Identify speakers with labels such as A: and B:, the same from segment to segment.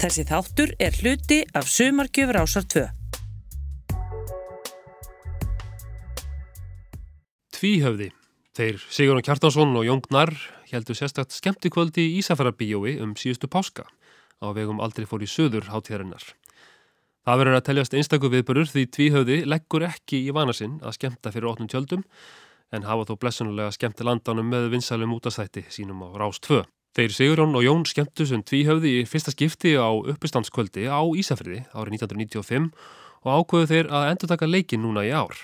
A: Þessi þáttur er hluti af Sumargjöfur ásar 2.
B: Tvíhöfði. Þeir Sigurðan Kjartansson og Jón Gnarr heldur sérstakt skemmtikvöldi í Ísafærabíjói um síðustu páska á vegum aldrei fór í söður hátíðarinnar. Það verður að teljast einstakur viðbörur því tvíhöfði leggur ekki í vana sinn að skemmta fyrir óttnum tjöldum en hafa þó blessunulega skemmti landanum með vinsælum útastætti sínum á Rás 2. Þeir Sigurðan og Jón skemmtu sem tvíhöfði í fyrsta skipti á uppistandskvöldi á Ísafriði árið 1995 og ákvöðu þeir að endur taka leikin núna í ár.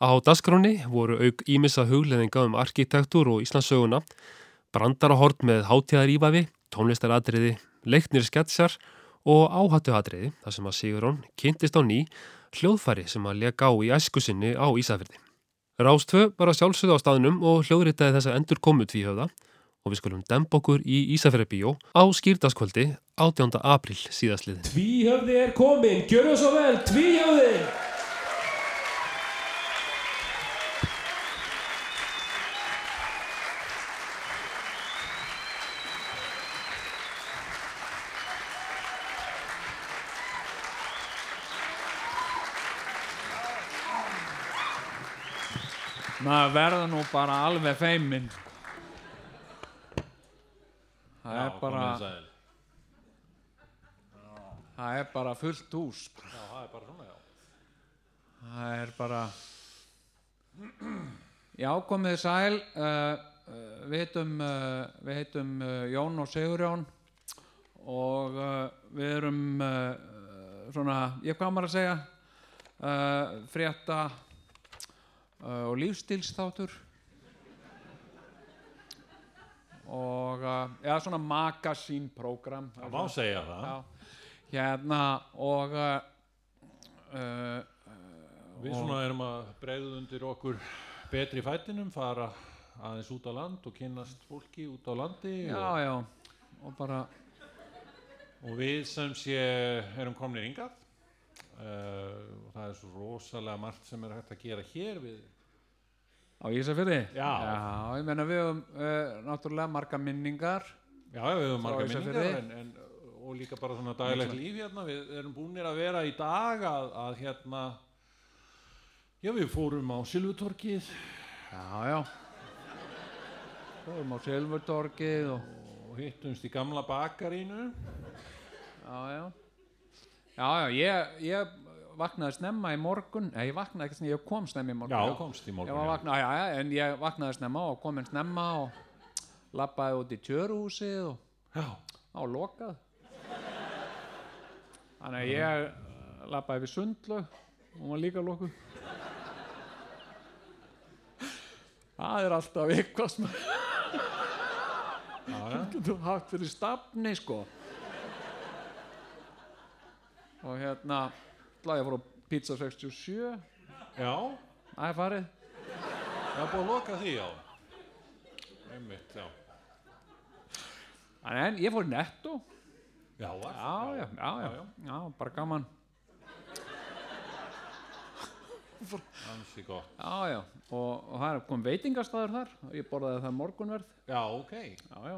B: Á Daskráni voru auk ímissa hugleðinga um arkitektur og Íslandsöguna, brandarahort með hátíðarífafi, tónlistaradriði, leiknir sketsjar og áhættuadriði þar sem að Sigurón kynntist á ný hljóðfæri sem að lega á í æskusinni á Ísafjörði. Rástvö var að sjálfsögða á staðnum og hljóðritaði þessa endur komu tvíhöfða og við skulum demba okkur í Ísafjörði bíó á skýrdaskvöldi 18. april síðastliðin.
C: Tvíhöfði er komin, gjör það svo vel, tvíhöfði!
D: maður verður nú bara alveg feiminn það er bara það er bara fullt hús
C: Já, það er bara svona, já.
D: það er bara já komið sæl. Uh, við heitum uh, við heitum uh, Jón og Sigurjón og við erum svona, ég maður að segja? Frétta og lífstilsþáttur og uh, eða svona magasínprogram
C: Það má segja það.
D: Já, hérna og uh, uh,
C: Við svona erum að breyða undir okkur betri fætinum, fara aðeins út á land og kynnast fólki út á landi
D: já,
C: og,
D: já. Og bara,
C: og við sem sé erum komnir hingað. Uh, og það er svo rosalega margt sem er hægt að gera hér við
D: á Ísafirði?
C: Já.
D: ég meina við höfum uh, náttúrulega marga minningar
C: Já, já, við höfum marga minningar en, en, og líka bara svona daglegt líf hérna, við erum búinir að vera í dag að, að hérna já, við fórum á Silvutorkið
D: já, já. Fórum á Silvurtorkið og
C: og hittumst í gamla bakarínu
D: já, já. Já, já, ég, ég vaknaði snemma í morgun. Nei, ég vaknaði ekki snemma, ég kom snemma í morgun.
C: Já, komst í morgun, já.
D: vakna, já, já, en ég vaknaði snemma og kom inn snemma og lappaði út í tjöruhúsið og á lokað. Þannig að ég lappaði við sundlaug hún var líka lokuð. Það er alltaf eitthvað sem þú haft fyrir stafni sko? Og hérna ætlaði ég að fór á pizza 67
C: Já,
D: það er farið
C: það er búið að loka því, já. Einmitt, já.
D: en ég fór netto
C: Já, var.
D: já, já, já, já,
C: já.
D: bara gaman
C: Ansi gott.
D: já, já, og, og það er kom veitingastæður þar ég borðaði það morgunverð
C: Já, ok.
D: já, já,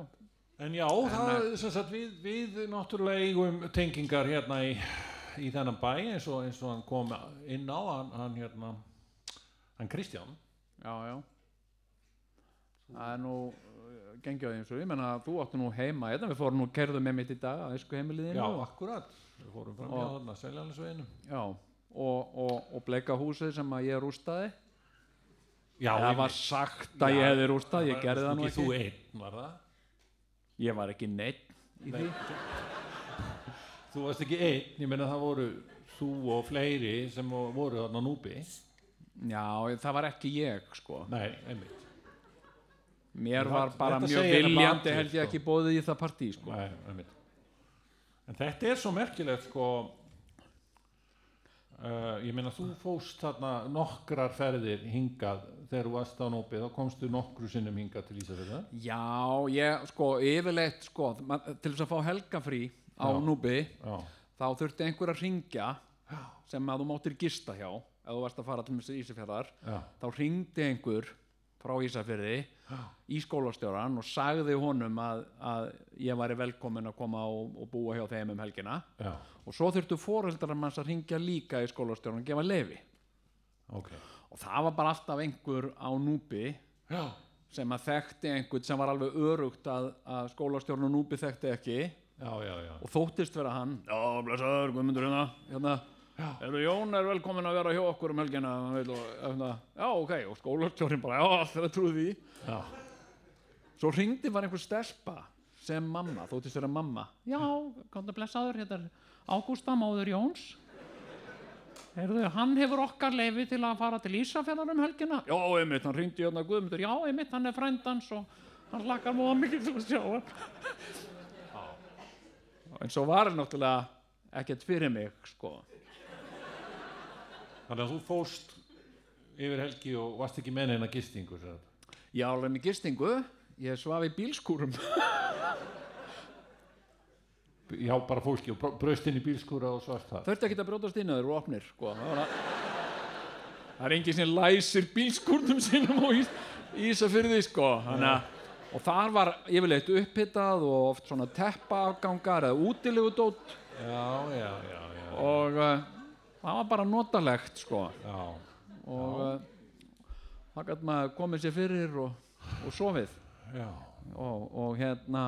C: En já, það er sem sagt við, við náttúrulega eigum tengingar hérna í, í þennan bæ eins og, eins og hann kom inn á, hann, hann hérna, hann Kristján.
D: já, já það er nú gengið á því eins og ég menna þú áttu nú heima hérna, við fórum nú kerðum með mitt í dag að esku heimiliðinu
C: Já, akkurat. Við fórum fram
D: Og-
C: hjá þarna, Seljalandsveginu.
D: já, og, og, og bleika húsið sem að ég rústaði
C: Já,
D: það var
C: veit.
D: sagt að ég hefði rústað ég gerði það nú
C: ekki. Þú einn, var það?
D: ég var ekki neitt í því
C: Þú varst ekki einn, ég meina það voru þú og fleiri sem voru þarna núbi.
D: já, það var ekki ég sko
C: Nei, einmitt.
D: mér var
C: það-
D: bara mjög viljandi held ég
C: sko.
D: ekki bóðið í það partí sko
C: Nei, einmitt. En þetta er svo merkilegt sko uh, ég meina þú fóst þarna nokkrar ferðir hingað þegar þú varst á nópi þá komstu nokkru sinnum hingað til Ísafjörða
D: já, ég sko yfirleitt sko til þess að fá helgafrí á
C: Já.
D: núbi
C: Já,
D: þá þurfti einhver að ringja sem að þú máttir gista hjá ef þú varst að fara til Ísafjörðar þá ringdi einhver frá Ísafirði í skólastjóran og sagði honum að, að ég væri velkomin að koma og, og búa hjá þeim um helgina.
C: Já,
D: og svo þurftu foreldrar manns að ringja líka í skólastjóran og gefa lefi
C: ok.
D: og það var bara alltaf einhver á núpi
C: Já,
D: sem að þekkti einhvern sem var alveg örugt að, að skólastjórn og núpi þekkti ekki
C: já, já, já.
D: og þóttist vera hann. Já, blessaður, Guðmundur hérna, hérna Eru Jón er velkomin að vera hjá okkur um helgina hann vill og, hérna, já, ok, og skólastjórn bara, já, alltaf trúið því.
C: Já,
D: svo ringdi var einhver stelpa sem mamma, þóttist vera mamma. Já, komdu blessaður, hérna Ágústa móður Jóns. Heyrðu, hann hefur okkar leifi til að fara til Ísafjörðar um helgina. Já, einmitt, hann ringdi hérna Guðmundur. Já, einmitt, hann er frændans og hann lakar móða mikið til að sjá hann en svo var hann náttúrulega ekkert fyrir mig, sko
C: þannig að þú fóst yfir helgi og varst ekki með neina gistingu, sér
D: ég alveg með gistingu ég svaf í bílskúrum
C: Já, bara fólki og braust inn í bílskúra og svart það.
D: þurfti ekki að brjótast inn að þeir eru opnir sko. það, það er enginn sem læsir bílskúrnum sínum á ís, Ísafyrði sko. Þannig að og þar var yfirleitt upphittað og oft svona teppaafgangar eða útilegudótt
C: Já, já, já, já.
D: og uh, það var bara notalegt sko.
C: Já,
D: og uh, það gæti maður komið sér fyrir og, og sofið
C: já.
D: og, og hérna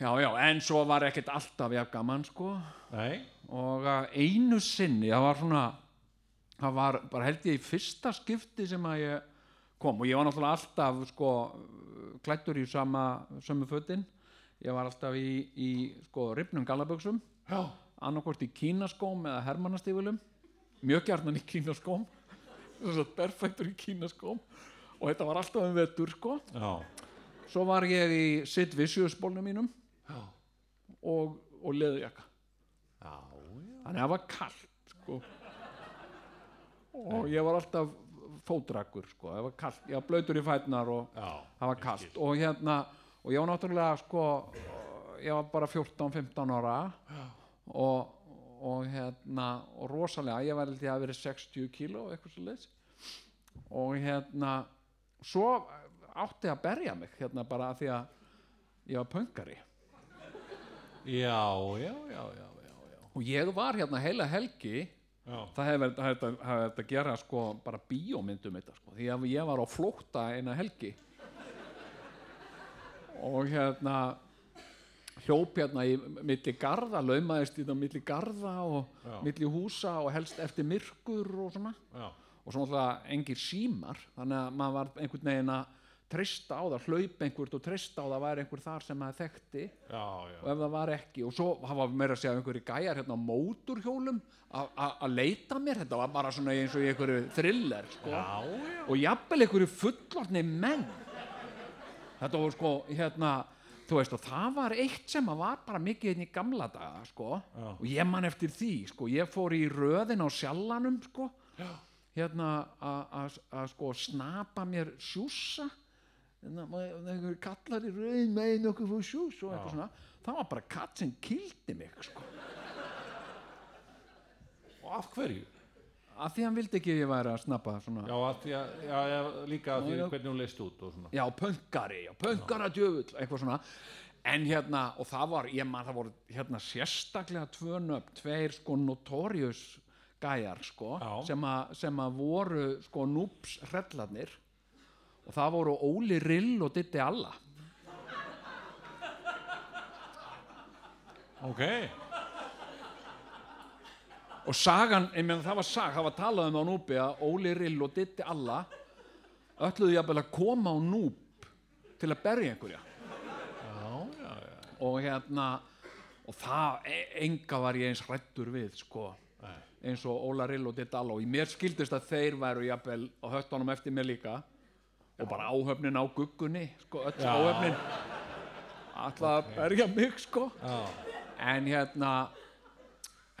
D: já já en svo var ekkert alltaf jafn gaman sko
C: Nei,
D: og uh, einu sinni það var svona það var bara held ég í fyrsta skipti sem að ég kom og ég var náttúrulega alltaf sko klættur í sama sömu fötin. Ég var alltaf í, í sko ripnum gallaböksum
C: já,
D: annarkvort í kínaskóm eða hermannastífulum mjög gjarnan í kínaskóm. Þess að perfektur í kínaskóm. Og þetta var alltaf um vetur sko.
C: Já,
D: svo var ég í Sid Vicious bólnum mínum.
C: Já.
D: og, og leðurjakka.
C: Já, já.
D: þannig að það var kallt sko. og ég var alltaf fótrakkur sko. það var kallt, ég var blöytur í fætnar og það var kallt og hérna og ég var náttúrulega sko ég var bara 14-15 ára og, og hérna og rosalega, ég var held ég að verið 60 kíló eitthvað svo leys og hérna svo átti að berja mig hérna bara því að ég var pöngari
C: já, já, já, já, já, já.
D: og ég var hérna heila helgi
C: Já,
D: það hefði verið að gera sko bara bíómyndum þetta sko. Því að ég var á flótta eina helgi. Og hérna hljóp hérna í milli garða laumaðist í þetta milli garða og
C: Já.
D: milli húsa og helst eftir myrkur og svona.
C: Já,
D: og svo náttúrulega engir símar þannig að maður var einhvern veginn að treysta á það, hlaup einhvert og treysta á það væri einhver þar sem maður þekkti
C: já, já.
D: og ef það var ekki. Og svo hafa meira að segja einhverju gæjar hérna á móturhjólum að- leita mér. Þetta var bara svona eins og einhverju thriller sko.
C: Já,
D: og jafnvel einhverju fullorðni menn. Þetta var sko hérna þú veist og það var eitt sem að var bara mikið inn í gamla daga sko. Og ég man eftir því sko. Ég fór í röðin á sjallanum sko. Hérna að- sko snapa mér sjúsa hérna, kallar í rauðin megin okkur svona. Það var bara katt sem kildi mig sko.
C: Og af hverju?
D: að því hann vildi ekki að ég væri að snappa svona.
C: Já, að já, já, líka að því hvernig hún leist út
D: já, pöngari, pöngara djöfull eitthvað svona. En hérna, og það var, ég man það voru hérna sérstaklega tvö nöfn, tveir sko notorious gæjar sko, sem, að voru sko núps hrellarnir og það voru Óli Rill og Ditti Alla.
C: Ok,
D: og sagan, ég meina það var sag, það var talað um á núpi að Óli Rill og Ditti Alla ölluðu jafnvel að koma á núp til að berja einhverja.
C: Já, já, já.
D: og hérna og það, e enga var ég eins hrættur við sko,
C: Nei.
D: eins og Óla Rill og Ditti Alla. Og í mér skildist að þeir væru jafnvel á höttunum eftir mér líka og bara áhöfnin á guggunni sko, öll
C: Já.
D: áhöfnin. Alltaf að berja mig sko.
C: Já,
D: en hérna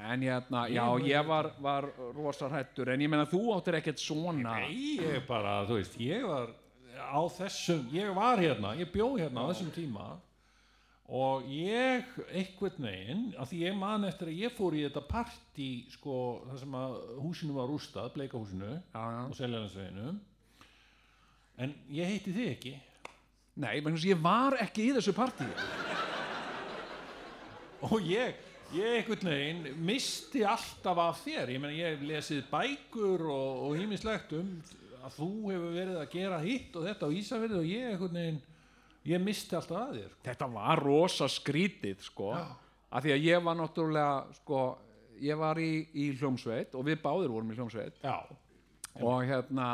D: en hérna, já, ég var, var rosa hrættur, en ég meina þú áttir ekkert svona.
C: Nei, ég bara, þú veist, ég var á þessum, ég var hérna, ég bjó hérna á þessum tíma. Og ég einhvern veginn, af því ég man eftir að ég fór í þetta partí, sko, þar sem að húsinu var rústað, bleikahúsinu og seljarnarsveginu en ég heiti þig ekki.
D: Nei, að ég var ekki í þessu partíi
C: og ég, ég einhvern veginn misti alltaf af þér. Ég meina ég hef lesið bækur og, og hýmislegt um að þú hefur verið að gera hitt og þetta á Ísafirði og ég einhvern veginn ég misti alltaf að þér
D: Þetta var rosa skrítið sko af því að ég var náttúrulega sko, ég var í, í hljómsveit og við báðir vorum í hljómsveit.
C: Já,
D: og hérna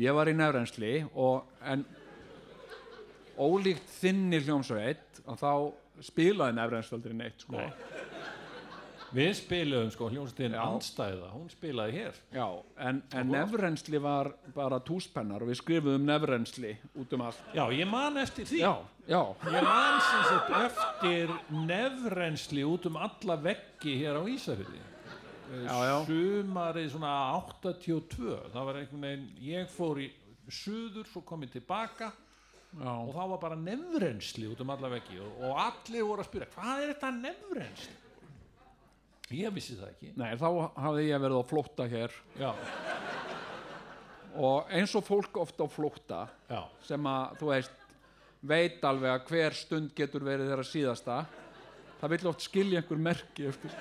D: ég var í nefrensli og en ólíkt þinni hljómsveit og þá spilaði nefrensli aldrei neitt sko.
C: Við spiluðum sko hljómsveitin andstæða, hún spilaði hér.
D: Já, en, en nefrensli var bara túspennar og við skrifuðum nefrensli út um allt.
C: Já, ég man eftir því.
D: Já, já,
C: ég man sem sagt eftir nefrensli út um alla veggi hér á Ísafirði
D: já, já.
C: sumarið svona 82 það var einhvern veginn, ég fór í suður, svo kom ég tilbaka
D: já.
C: og það var bara nefrensli út um alla veggi og, og allir voru að spyrja hvað er þetta nefrensli ég vissi það ekki.
D: Nei, þá hafði ég verið á flótta hér.
C: Já,
D: og eins og fólk ofta á flótta
C: já,
D: sem að, þú veist, veit alveg að hver stund getur verið þeirra síðasta það vill oft skilja einhver merki eftir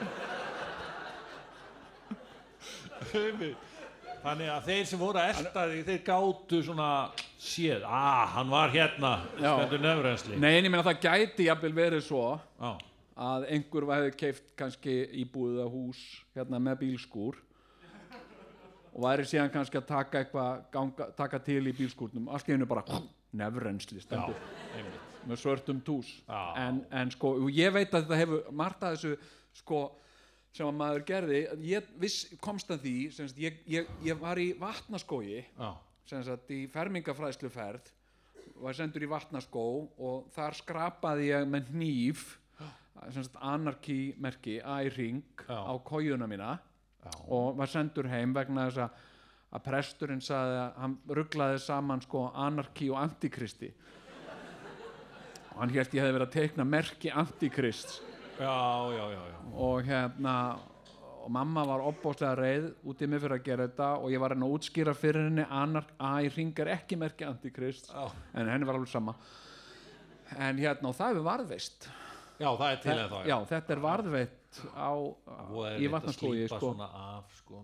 C: þannig að þeir sem voru að elta því þeir gátu svona séð, ah, hann var hérna.
D: Já.
C: stendur nefrensli
D: Nei, en ég meina það gæti jafnvel verið svo
C: já,
D: að einhver hefði keift kannski íbúið að hús hérna með bílskúr og væri síðan kannski að taka eitthvað ganga, taka til í bílskúrnum. Allt í hennu bara nefrensli
C: já,
D: stendur.
C: Einmitt.
D: Með svörtum tús.
C: Já.
D: en, en sko, og ég veit að þetta hefur margt að þessu sko sem að maður gerði, ég viss, komst að því sagt, ég, ég, ég var í vatnaskói sem sagt í fermingafræðsluferð var sendur í vatnaskó og þar skrapaði ég með hníf sem sagt anarki merki, æ-ring
C: Já.
D: á kójuna mína
C: já,
D: og var sendur heim vegna þess að að presturinn saði að hann rugglaði saman sko anarki og antikristi. Og hann hélt ég hefði verið að teikna merki antikrist
C: já, já, já, já.
D: og hérna og mamma var opbóðslega reið út í mig fyrir að gera þetta og ég var reyna að útskýra fyrir henni anark, að ég ringar ekki merki antikrist
C: Já.
D: en henni var alveg sama en hérna og það hefur varðveist
C: já, það er til þá
D: já, þetta er varðveitt á, í
C: slípa
D: sko.
C: sko,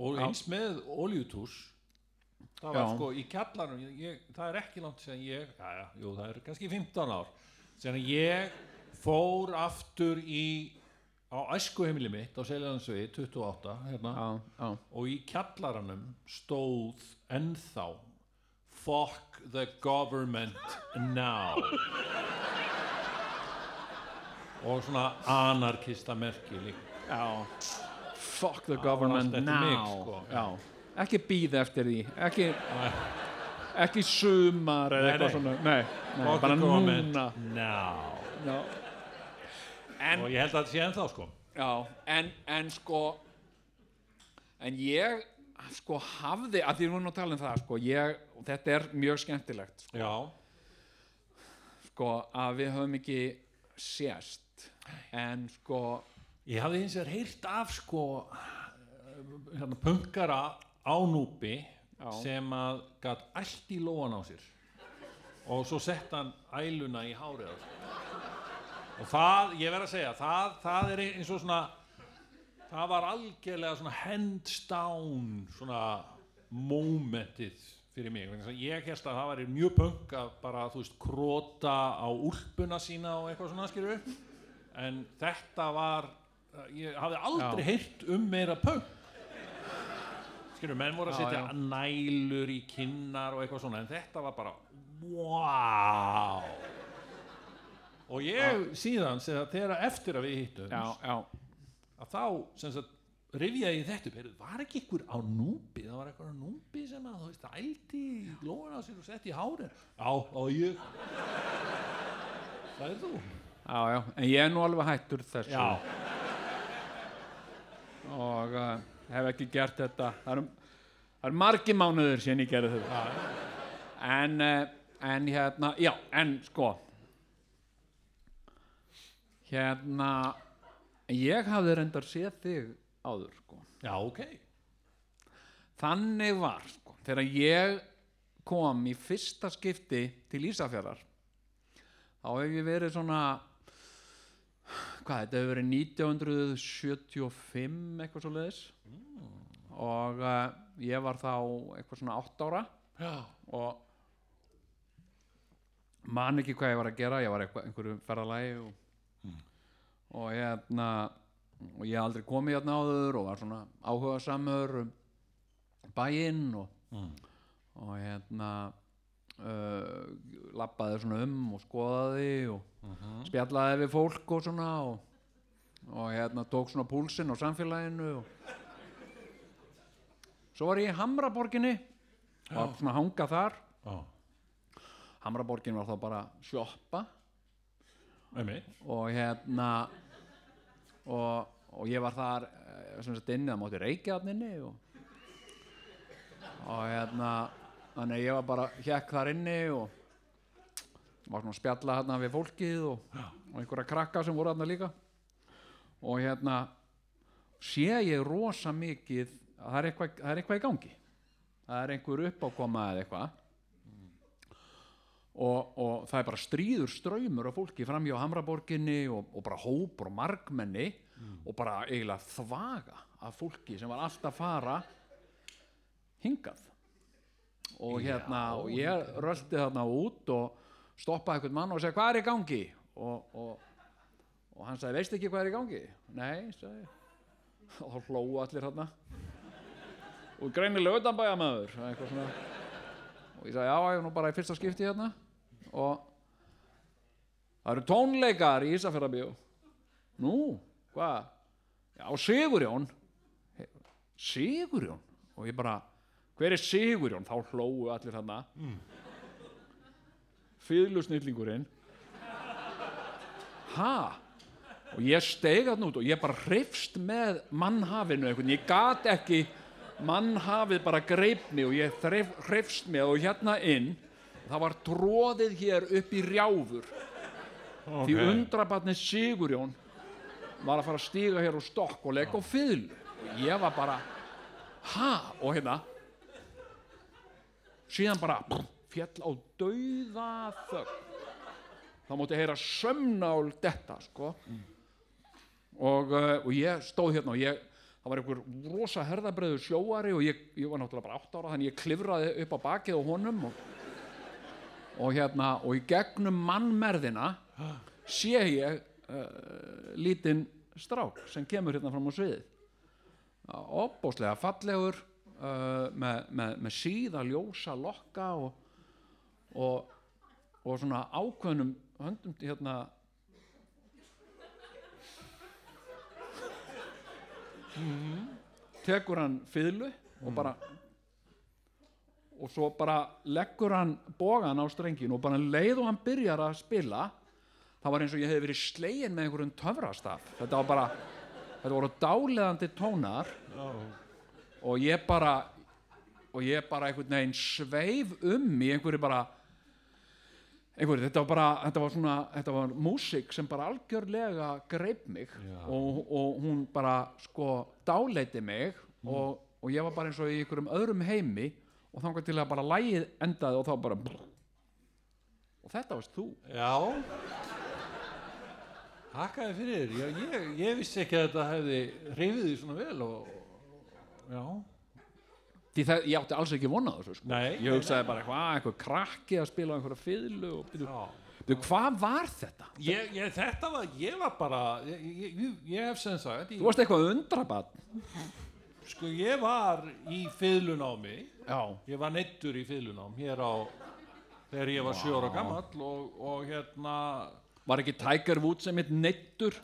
C: og eins með oljutús það var
D: Já.
C: sko í kjallarnum ég, ég, það er ekki langt sem ég já, já, jú, það er kannski 15 ár sem ég fór aftur í á æskuheimili mitt á Seljalandsvegi 28 hérna,
D: já, já,
C: og í kjallaranum stóð ennþá fuck the government now. Og svona anarkista merki líka
D: fuck the government now.
C: mig, sko.
D: já. ekki býð eftir því ekki, ekki sumar eða eitthvað svona. Nei, nei
C: fuck
D: bara
C: the government
D: núna.
C: now.
D: Já. En,
C: og ég held að þetta sé ennþá sko.
D: Já, en, en sko en ég sko hafði, að því við nú að tala um það sko, ég, og þetta er mjög skemmtilegt sko,
C: já,
D: sko að við höfum ekki sést en sko
C: ég hafði hins vegar heyrt af sko hérna, punkara á núpi
D: Já.
C: sem að gat allt í lóan á sér. Og svo sett hann æluna í hárið og það, ég verð að segja það, það er eins og svona það var algjörlega svona hands down svona momentið fyrir mig ég held að það væri mjög punk að bara, þú veist, króta á úlpuna sína og eitthvað svona skilur en þetta var ég hafði aldrei
D: Já.
C: heyrt um meira punk skilur, menn voru að
D: Já,
C: setja
D: já.
C: nælur í kinnar og eitthvað svona en þetta var bara wow og ég síðan sem að þegar eftir að við hittum
D: já, já,
C: að þá sem sagt rifjaði ég þetta upp, var ekki ykkur á núpi? Það var eitthvað á núpi sem að þú veist ældi lóðan á sér og setti í hárið. Já, og ég. Það er þú.
D: Já, já en ég er nú alveg hættur þessu.
C: Já,
D: og uh, hef ekki gert þetta. Það eru, eru margi mánuður síðan ég gerði þetta. En, uh, en hérna, já, en sko hérna ég hafði reyndar séð þig áður sko.
C: Já, ok.
D: Þannig var sko, þegar ég kom í fyrsta skipti til Ísafjarðar þá hef ég verið svona hvað, þetta hefur verið 1975 eitthvað svo leiðis og uh, ég var þá eitthvað svona 8 ára.
C: Já.
D: og man ekki hvað ég var að gera ég var eitthvað, einhverju ferðalagi og, og hérna og ég aldrei komið hérna áður og var svona áhuga samur um bæinn og, og hérna uh, lappaði svona um og skoðaði og spjallaði við fólk og svona og, og hérna tók svona púlsinn á samfélaginu og svo var ég í Hamraborginni. Og var svona að hanga þar.
C: Já.
D: Hamraborgin var þá bara sjoppa. Og hérna og, og ég var þar eh, sem sagt inni, það mátti reykja þarna inni og, og hérna þannig ég var bara hjekk þar inni og var svona að spjalla hérna við fólkið og, og einhverja krakka sem voru þarna líka. Og hérna sé ég rosa mikið að það er eitthvað, það er eitthvað í gangi. Það er einhver uppákoma eða eitthvað og, og það er bara stríður ströymur af fólki framhjá Hamraborginni og, og bara hópur og margmenni og bara eiginlega þvaga af fólki sem var alltaf fara hingað. Og hérna og ég röldi þarna út og stoppaði einhvern mann og segi hvað er í gangi? Og, og, og hann sagði veist ekki hvað er í gangi? Nei, sagði og þá hlóu allir þarna. Og greinilega utanbæja maður og ég sagði já, ég er nú bara í fyrsta skipti hérna og það eru tónleikar í Ísafjörðabíu nú, hvað? Já, Sigurjón. Sigurjón? Og ég bara, hver er Sigurjón? Þá hlóu allir hérna mm. fýðlusnillingurinn ha? Og ég steig hann út og ég bara hrifst með mannhafinu einhvern, ég gat ekki mannhafið bara greip mig og ég hrifst með og hérna inn það var tróðið hér upp í rjáfur. Því undrabarnið Sigurjón var að fara að stíga hér úr stokk og leggja á fyrl og ég var bara ha, og hérna síðan bara fjall á dauða þögn. Þá móti heyra sömnál detta sko. Og, uh, og ég stóð hérna og ég það var einhver rosa herðabreiður sjóari og ég, ég var náttúrulega bara 8 ára þannig ég klifraði upp á bakið á honum og, og hérna og í gegnum mannmerðina sé ég uh, lítinn strák sem kemur hérna fram á sviðið. Opbóslega fallegur uh, með, með, með síða ljósa lokka og, og, og svona ákveðnum höndum hérna. Tekur hann fiðlu og bara og svo bara leggur hann bógan á strengin og bara leið og hann byrjar að spila það var eins og ég hef verið slegin með einhverjum töfrastaf. Þetta var bara þetta voru dáleðandi tónar og ég bara og ég bara einhvern veginn sveif um í einhverju bara einhverju, þetta var bara þetta var svona, þetta var músík sem bara algjörlega greip mig og, og hún bara sko dáleiti mig og, og ég var bara eins og í einhverjum öðrum heimi og þangar til að bara lægið endaði og þá bara og þetta varst þú.
C: Já. Hakkaði fyrir já, ég, ég vissi ekki að þetta hefði hreyfið því svona vel og, Já.
D: Því það, ég átti alls ekki vona þessu sko. Ég hugsaði bara hvað, einhver krakki að spila á einhverja fiðlu og byrju,
C: Já.
D: hvað var þetta?
C: ég, ég, Þetta var, ég var bara Ég, ég, ég, ég hef sem sagt
D: þú varst eitthvað undrabatt
C: Sko ég var í fiðlunámi
D: já,
C: Ég var neittur í fiðlunám hér á þegar ég var sjóra gamall og, og hérna
D: var ekki Tiger Woods sem eitt neittur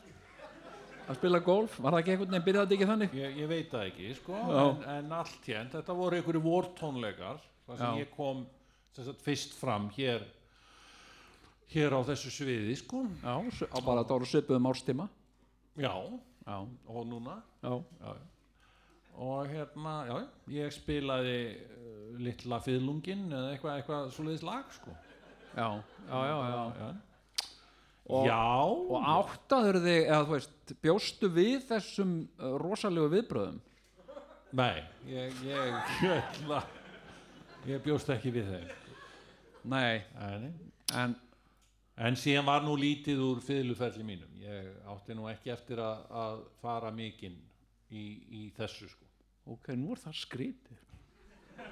D: að spila golf, var það ekki einhvern veginn byrjaði þetta ekki þannig?
C: ég, ég veit það ekki sko, en, en allt hérna, þetta voru einhverju vortónleikar þar sem
D: Já.
C: ég kom sagt, fyrst fram hér hér á þessu sviði sko.
D: Já, bara þetta voru svipuðum árstíma.
C: Já,
D: já,
C: og núna?
D: Já,
C: já. Og hérna, já, ég spilaði uh, litla fiðlungin eða eitthvað, eitthvað svoleiðis lag sko.
D: Já, já, já, já.
C: já,
D: Og- og áttaður þig, eða þú veist bjóstu við þessum uh, rosalegu viðbröðum
C: Nei, ég, ég, hérna, ég bjóst ekki við þeim.
D: Nei,
C: en,
D: en
C: en síðan var nú lítið úr fiðluferli mínum. Ég átti nú ekki eftir að, að fara mikinn í, í þessu sko
D: ok, nú er það skrítið
C: Já,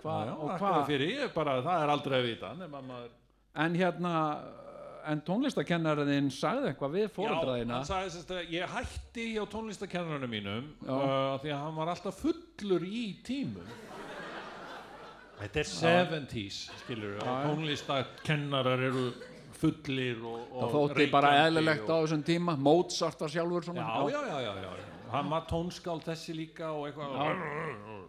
D: hvað,
C: já,
D: og hvað
C: fyrir, ég bara, það er aldrei að vita nema maður
D: en hérna en tónlistakennariðin sagði eitthvað við
C: að ég hætti hjá tónlistakennarinn mínum
D: Já.
C: uh, því að hann var alltaf fullur í tímum. Þetta er 70s skilur við,
D: Já, já.
C: tónlistakennarar eru fullir og, og
D: það þótti bara eðlilegt á
C: og,
D: þessum tíma. Mozart var sjálfur svona.
C: Já, já, já, já, já, hann var tónskáld þessi líka og eitthvað.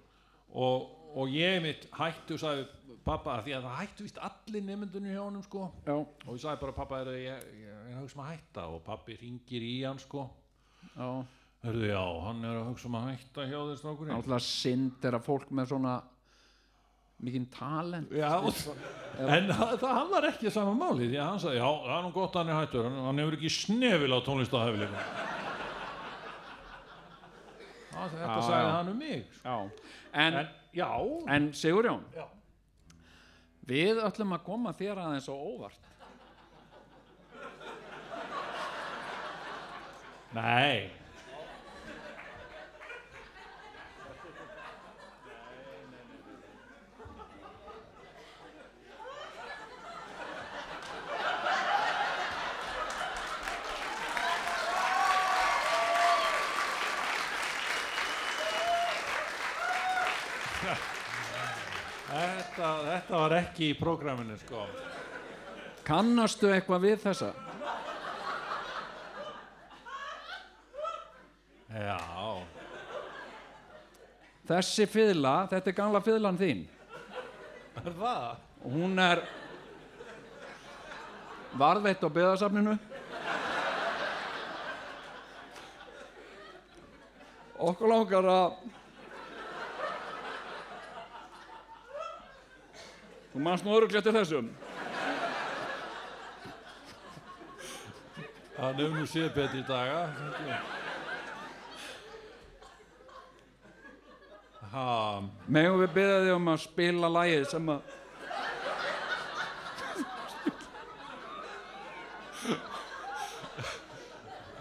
C: Og, og ég mitt hættu sagði við pappa því að það hættu vist allir nefndunni hjá honum sko. Og ég sagði bara pappa er ég, ég, er hugsa um að hætta. Og pappi ringir í hann sko.
D: Já.
C: Hörðu, já, hann er að hugsa um að hætta hjá þér strákurinn.
D: Náttúrulega synd er að fólk með svona mikinn talent
C: Já, og, en það, hann var ekki saman máli því að hann sagði, já, það er nú gott að hann er hættur hann, hann hefur ekki snefil á tónlistahæfileikum Þetta
D: Já,
C: sagði
D: já.
C: hann um mig sko.
D: já. En,
C: En,
D: en Sigurjón
C: Já.
D: við ætlum að koma þér aðeins á óvart
C: nei Þetta, þetta var ekki í prógraminu sko.
D: Kannastu eitthvað við þessa?
C: Já,
D: þessi fiðla, þetta er gamla fiðlan þín.
C: Er það?
D: og hún er varðveitt á byggðasafninu. Okkur langar að þú manst nú örugglega til þessum.
C: Hann hefur nú séð betri daga
D: megum við byggja þig um að spila lagið sem að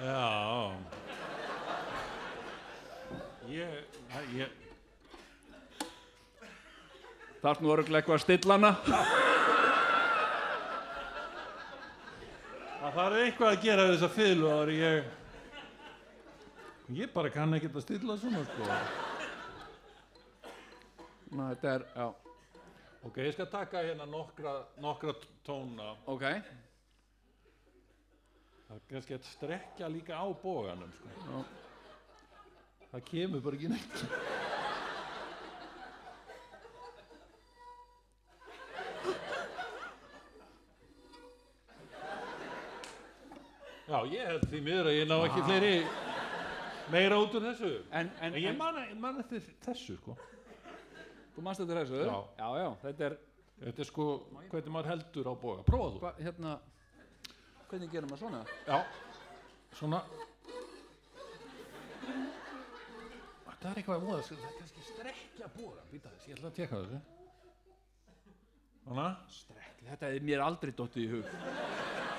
C: já Ég, ég
D: þarf nú örugglega eitthvað að stilla hana.
C: Það þarf eitthvað að gera við þessa fylgu ári ég Ég bara kann ekki að stilla svona sko.
D: Ná, þetta er, já,
C: Ok, ég skal taka hérna nokkra, nokkra tóna.
D: Ok.
C: Það er kannski að strekja líka á bóganum sko.
D: Já.
C: Það kemur bara ekki neitt Já, ég held því miður að ég ná ekki fleiri meira út úr þessu.
D: En, en,
C: En ég man, eftir þessu sko.
D: Þú manst þetta þessu?
C: Já.
D: já, já, þetta er
C: Þetta er sko hvernig maður heldur á boga. Prófaðu þú?
D: Hva, hérna hvernig gerum maður svona?
C: Já, svona. Það er eitthvað að móða Það er kannski strekja bóga Býta þess, ég ætla að tjekka þessu. Svona.
D: Strekk, þetta er mér aldrei dottið í hug.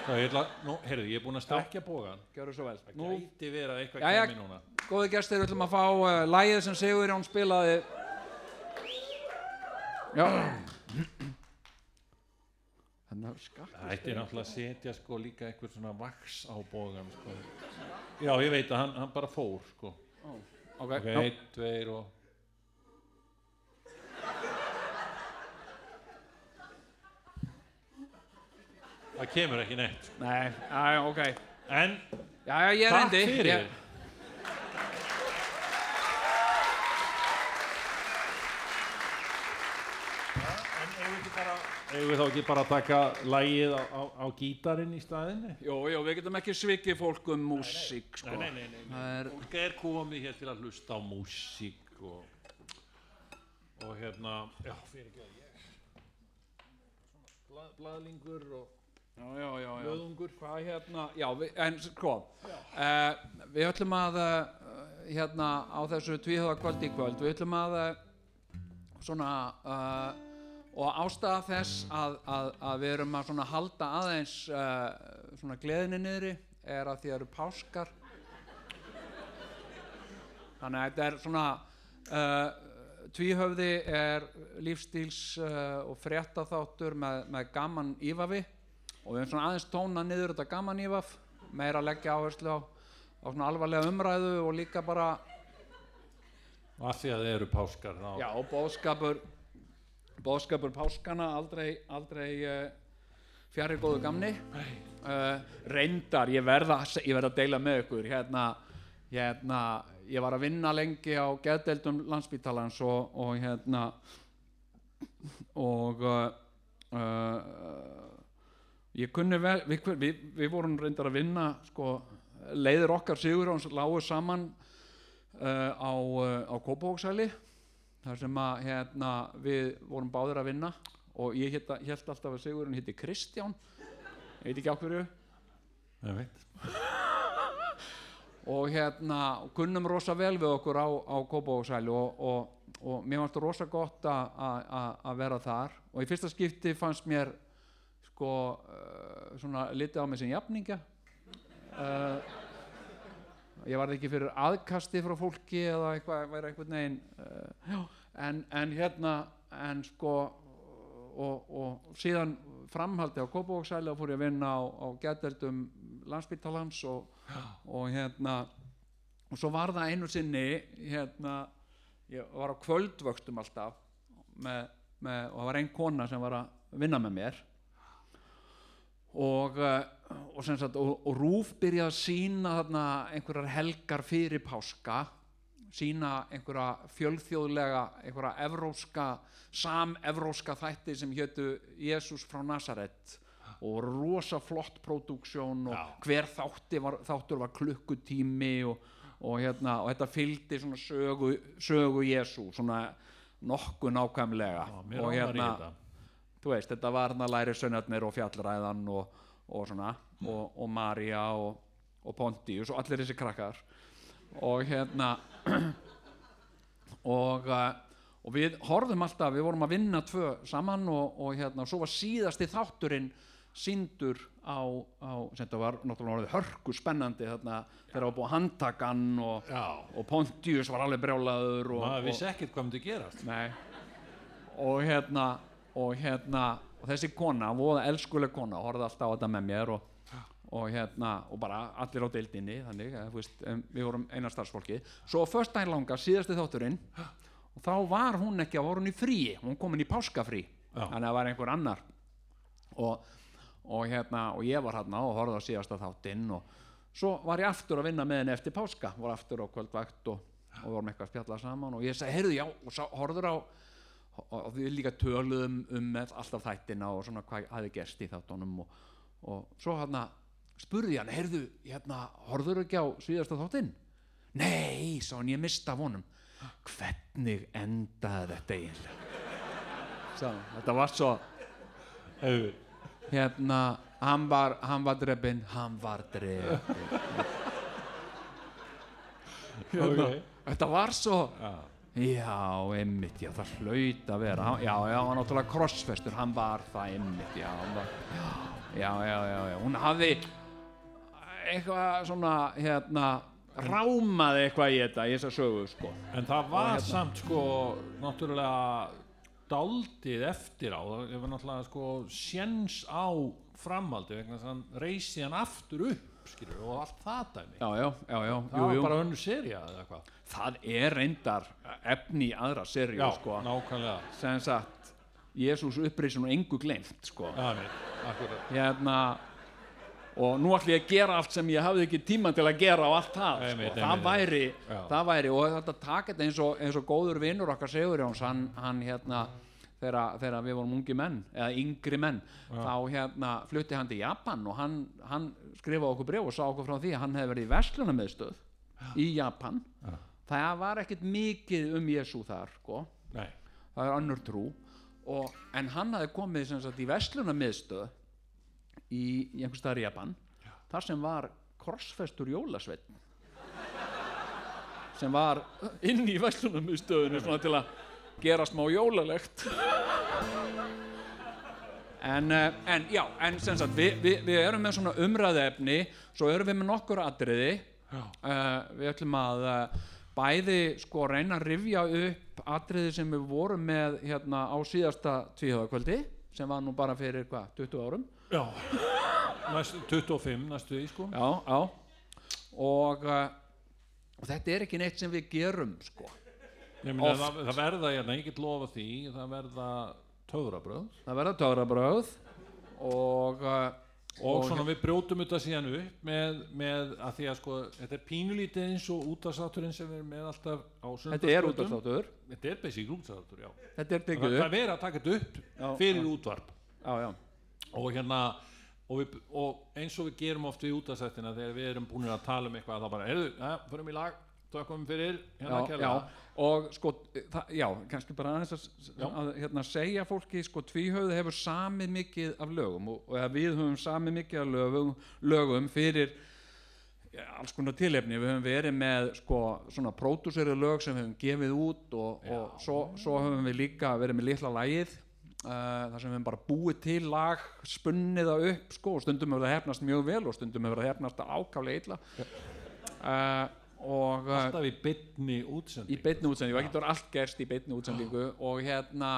C: Það ég ætla, nú, heyrðu, ég er búinn að strekja bógan
D: Gjörðu svo vel.
C: Það
D: Nú,
C: gæti verið að eitthvað
D: Jæja.
C: kemur núna.
D: góði gestir, við ætlum að fá uh, lægið sem Sigurjón spilaði. Já. Þannig að skatt
C: Það ætti náttúrulega að setja sko líka eitthvað svona vaks á bógan sko. Já, ég veit að hann, hann bara fór sko.
D: Ok,
C: Ok, einn, tveir og Það kemur ekki neitt sko.
D: Nei, já, ok
C: En
D: Já, já, ég
C: takk
D: reyndi
C: fyrir
D: ég,
C: En eigum við ekki bara Eigum við þá ekki bara að taka lægið á, á, á gítarinn í staðinni?
D: Jú, jú, við getum ekki svikið fólk um músík sko.
C: Nei, nei, nei, nei.
D: Það er,
C: Fólk er komið hér til að hlusta á músík og, og hérna, já, fyrir ekki að ég Blað, Blaðlingur og. Löðungur
D: Hvað hérna, já, við, en sko uh, Við ætlum að uh, hérna á þessu tvíhjóða kvöld í kvöld Við ætlum að uh, svona og ástæða þess að, að, að við erum að svona halda aðeins svona gleðinni niðri er að því að eru páskar. Þannig að þetta er svona tvíhöfði er lífstíls og fréttaþáttur með, með gaman ífafi og við erum svona aðeins tóna niður þetta gaman ífaf meira leggja áherslu á, á svona alvarlega umræðu og líka bara
C: og að því að það eru páskar þá
D: Já, og bóðskapur bóðskapur páskana aldrei, aldrei uh, fjari góðu gamni. Uh, reyndar, ég verða ég verða að deila með ykkur. Hérna, hérna, ég var að vinna lengi á geðdeildum landsbítalans og, og hérna og uh, kunni vel við, við, við vorum reyndar að vinna sko, leiðir okkar sigur og lágu saman uh, á, uh, á Kópavóksæli þar sem að hérna, við vorum báðir að vinna og ég held alltaf að Sigurinn hitti Kristján. Ég veit ekki á hverju.
C: Ég veit.
D: og hérna kunnum rosa vel við okkur á, á Kópavóksæli og, og, og mér fannst það rosa gott að vera þar. Og í fyrsta skipti fannst mér sko uh, svona litið á mig sem jafningja. Uh, ég varð ekki fyrir aðkasti frá fólki eða eitthvað, væri einhvern veginn uh, já, en, en hérna en sko og, og síðan framhaldi á Kópavóksæli og fór ég að vinna á, á gæteldum landsbítalans og, og hérna og svo var það einu sinni hérna ég var á kvöldvöxtum alltaf með, með, og það var ein kona sem var að vinna með mér og, uh, og, sagt, og, og Rúf byrjaði að sína þarna einhverjar helgar fyrir páska sína einhverja fjölþjóðlega einhverja evróska samevróska þætti sem hétu Jésús frá Nazaret og rosa flott pródúksjón og
C: Já.
D: hver var, þáttur var klukkutími og, og, hérna, og þetta fylgdi svona sögu, sögu Jésú svona nokkuð nákvæmlega
C: Já,
D: og hérna. Þú veist, þetta var hérna læri sönnarnir og fjallræðan og, og svona og, og María og, og Pontius og allir þessi krakkar. Og hérna og, uh, og við horfðum alltaf, við vorum að vinna tvö saman og, og hérna, svo var síðasti þátturinn síndur á, á sem þetta var náttúrulega hörku spennandi þarna þegar það var búið að handtaka hann og, og Pontius var alveg brjálaður og,
C: maður
D: og,
C: vissi ekkert hvað myndi gerast.
D: Nei. Og hérna og hérna og þessi kona, voða elskuleg kona horfði alltaf á þetta með mér og, og hérna, og bara allir á deildinni þannig, að, veist, við vorum eina starfsfólki svo á föstudaginn langa, síðasti þátturinn og þá var hún ekki að voru hún í fríi, hún komin í páskafrí
C: Já.
D: þannig að það var einhver annar. Og, og hérna og ég var hérna og horfði á síðasta þáttinn og svo var ég aftur að vinna með henni eftir páska, var aftur á kvöldvægt og, og vorum eitthvað að spjalla saman og ég sagði, heyrðu já, og horfður á og, við líka töluðum um með alltaf þættina og svona hvað hafi gerst í þáttunum og, og svo hérna spurði hann, heyrðu, hérna horfður ekki á síðasta þáttinn? Nei, sá hann, ég mista vonum hvernig endaði þetta eiginlega? Sá, þetta var svo hérna, hann var, hann var drefin, hann var drefin hérna,
C: Ok.
D: þetta var svo
C: Já.
D: Já, einmitt, já, það hlaut að vera. Já, já, hann var náttúrulega krossfestur. Hann var það einmitt, já, hann var, já, já, já, já, hún hafði eitthvað svona, hérna rámaði eitthvað í þetta, í þessa sögu, sko.
C: En það var
D: hérna-
C: samt sko náttúrulega daldið eftir á. Það var náttúrulega sko sjens á framhaldi vegna þess að hann reysi hann aftur upp skilur, og allt það dæmi.
D: Já, já, já, já,
C: það
D: jú,
C: var
D: jú.
C: bara önnur serja eða eitthvað.
D: Það er reyndar efni í aðra serju,
C: já,
D: sko.
C: nákvæmlega.
D: Sem sagt, Jésús upprisun og engu glemt, sko. Hérna og nú ætlum ég að gera allt sem ég hafði ekki tíma til að gera á allt það
C: Einmitt,
D: sko. það,
C: einmitt,
D: væri, það væri og þetta þetta eins og, eins og góður vinnur okkar Sigurjóns hann, hann hérna þegar, við vorum ungi menn eða yngri menn þá hérna flutti hann til Japan og hann, hann skrifaði okkur bref og sá okkur frá því að hann hefði verið í verslunarmiðstöð í Japan. Það var ekkert mikið um Jésu þar sko. Það er önnur trú. Og, en hann hafði komið sagt, í verslunarmiðstöð í, í einhvers staðar í Japan þar sem var krossfestur jólasveinn sem var inn í verslunarmiðstöðinu til að gera smá jólalegt. En, eh, en já, en sem sagt við, við, við erum með svona umræðefni svo erum við með nokkur atriði. Uh, við ætlum að uh, bæði sko reyna að rifja upp atriði sem við vorum með hérna á síðasta tvíhjóðakvöldi sem var nú bara fyrir hvað, 20 árum?
C: Já, næstu, 25 næstu því sko.
D: Já, já. Og, uh, og þetta er ekki neitt sem við gerum sko
C: meina, það, það verða, hérna, ég get lofa því það verða töfrabröð
D: það verða töfrabröð og uh,
C: og, svona við brjótum þetta síðan upp með, með að því að sko þetta er pínulítið eins og útastátturinn sem erum með alltaf á
D: þetta er útastáttur
C: Þetta er basic útastáttur, já.
D: Þetta er
C: Það,
D: tekið
C: það er verið að taka þetta upp
D: Já,
C: fyrir
D: já.
C: útvarp.
D: Já, já.
C: og hérna og, við, og eins og við gerum oft við útastættina þegar við erum búin að tala um eitthvað þá bara, heyrðu, ja, förum í lag tökum fyrir, hérna
D: já, já. og sko, það, já, kannski bara aðeins að,
C: Já.
D: að hérna, segja fólki sko, tvíhauð hefur samið mikið af lögum og, og að við höfum samið mikið af lögum, lögum fyrir ja, alls konar tilefni, við höfum verið með sko, svona pródúseri lög sem við höfum gefið út og, og svo, svo höfum við líka verið með litla lagið Uh, þar sem við höfum bara búið til lag spunnið það upp sko, og stundum hefur það hefnast mjög vel og stundum hefur það hefnast ákaflega illa. Uh, og uh,
C: alltaf í bytni útsending
D: í beinni útsendingu, það getur allt gerst í beinni útsendingu. Og hérna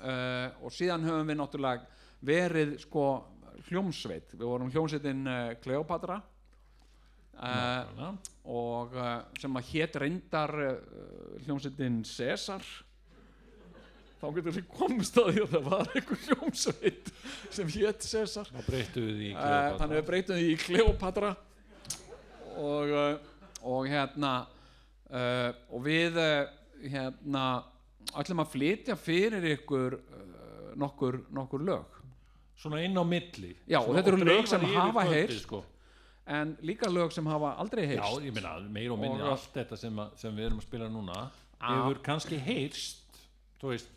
D: uh, og síðan höfum við náttúrulega verið sko hljómsveit, við vorum hljómsveitin uh, Kleopatra uh, og sem að hét reyndar uh, hljómsveitin Cesar þá getur við komist að því að það var einhver hljómsveit sem hét Cesar
C: þá breyttu við
D: þannig breytum því í Kleopatra og, og hérna uh, og við uh, hérna ætlum að flytja fyrir ykkur uh, nokkur, nokkur lög
C: svona inn á milli
D: Já, og
C: Svona-
D: þetta eru lög sem hafa heyrst.
C: sko.
D: en líka lög sem hafa aldrei
C: já,
D: heyrst
C: ég meina, meir og minni
D: Og-
C: allt þetta sem, að, sem við erum að spila núna
D: Já.
C: hefur kannski heyrst þú veist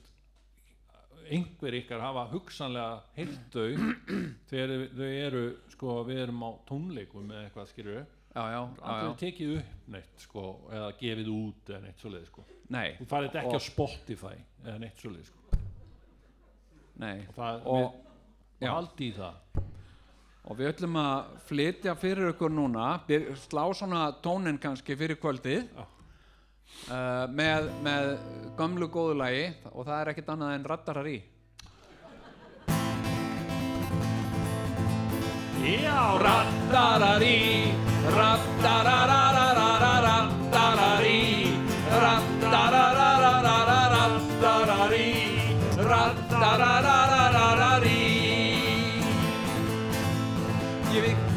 C: einhver ykkar hafa hugsanlega heyrt þau þegar þau eru sko, við erum á tónleikum eða eitthvað skilur
D: já, já,
C: aldrei tekið upp neitt sko, eða gefið út eða neitt svoleið sko.
D: nei,
C: þú farið ekki á Spotify eða neitt svoleið sko.
D: nei.
C: Og það,
D: og,
C: við, og í það.
D: Og við ætlum að flytja fyrir ykkur núna slá svona tónin kannski fyrir kvöldið.
C: Já.
D: uh, með, með gömlu góðu lagi og það er ekkert annað en raddarar í.
C: Já,
D: Rattararí Rattararararararattararí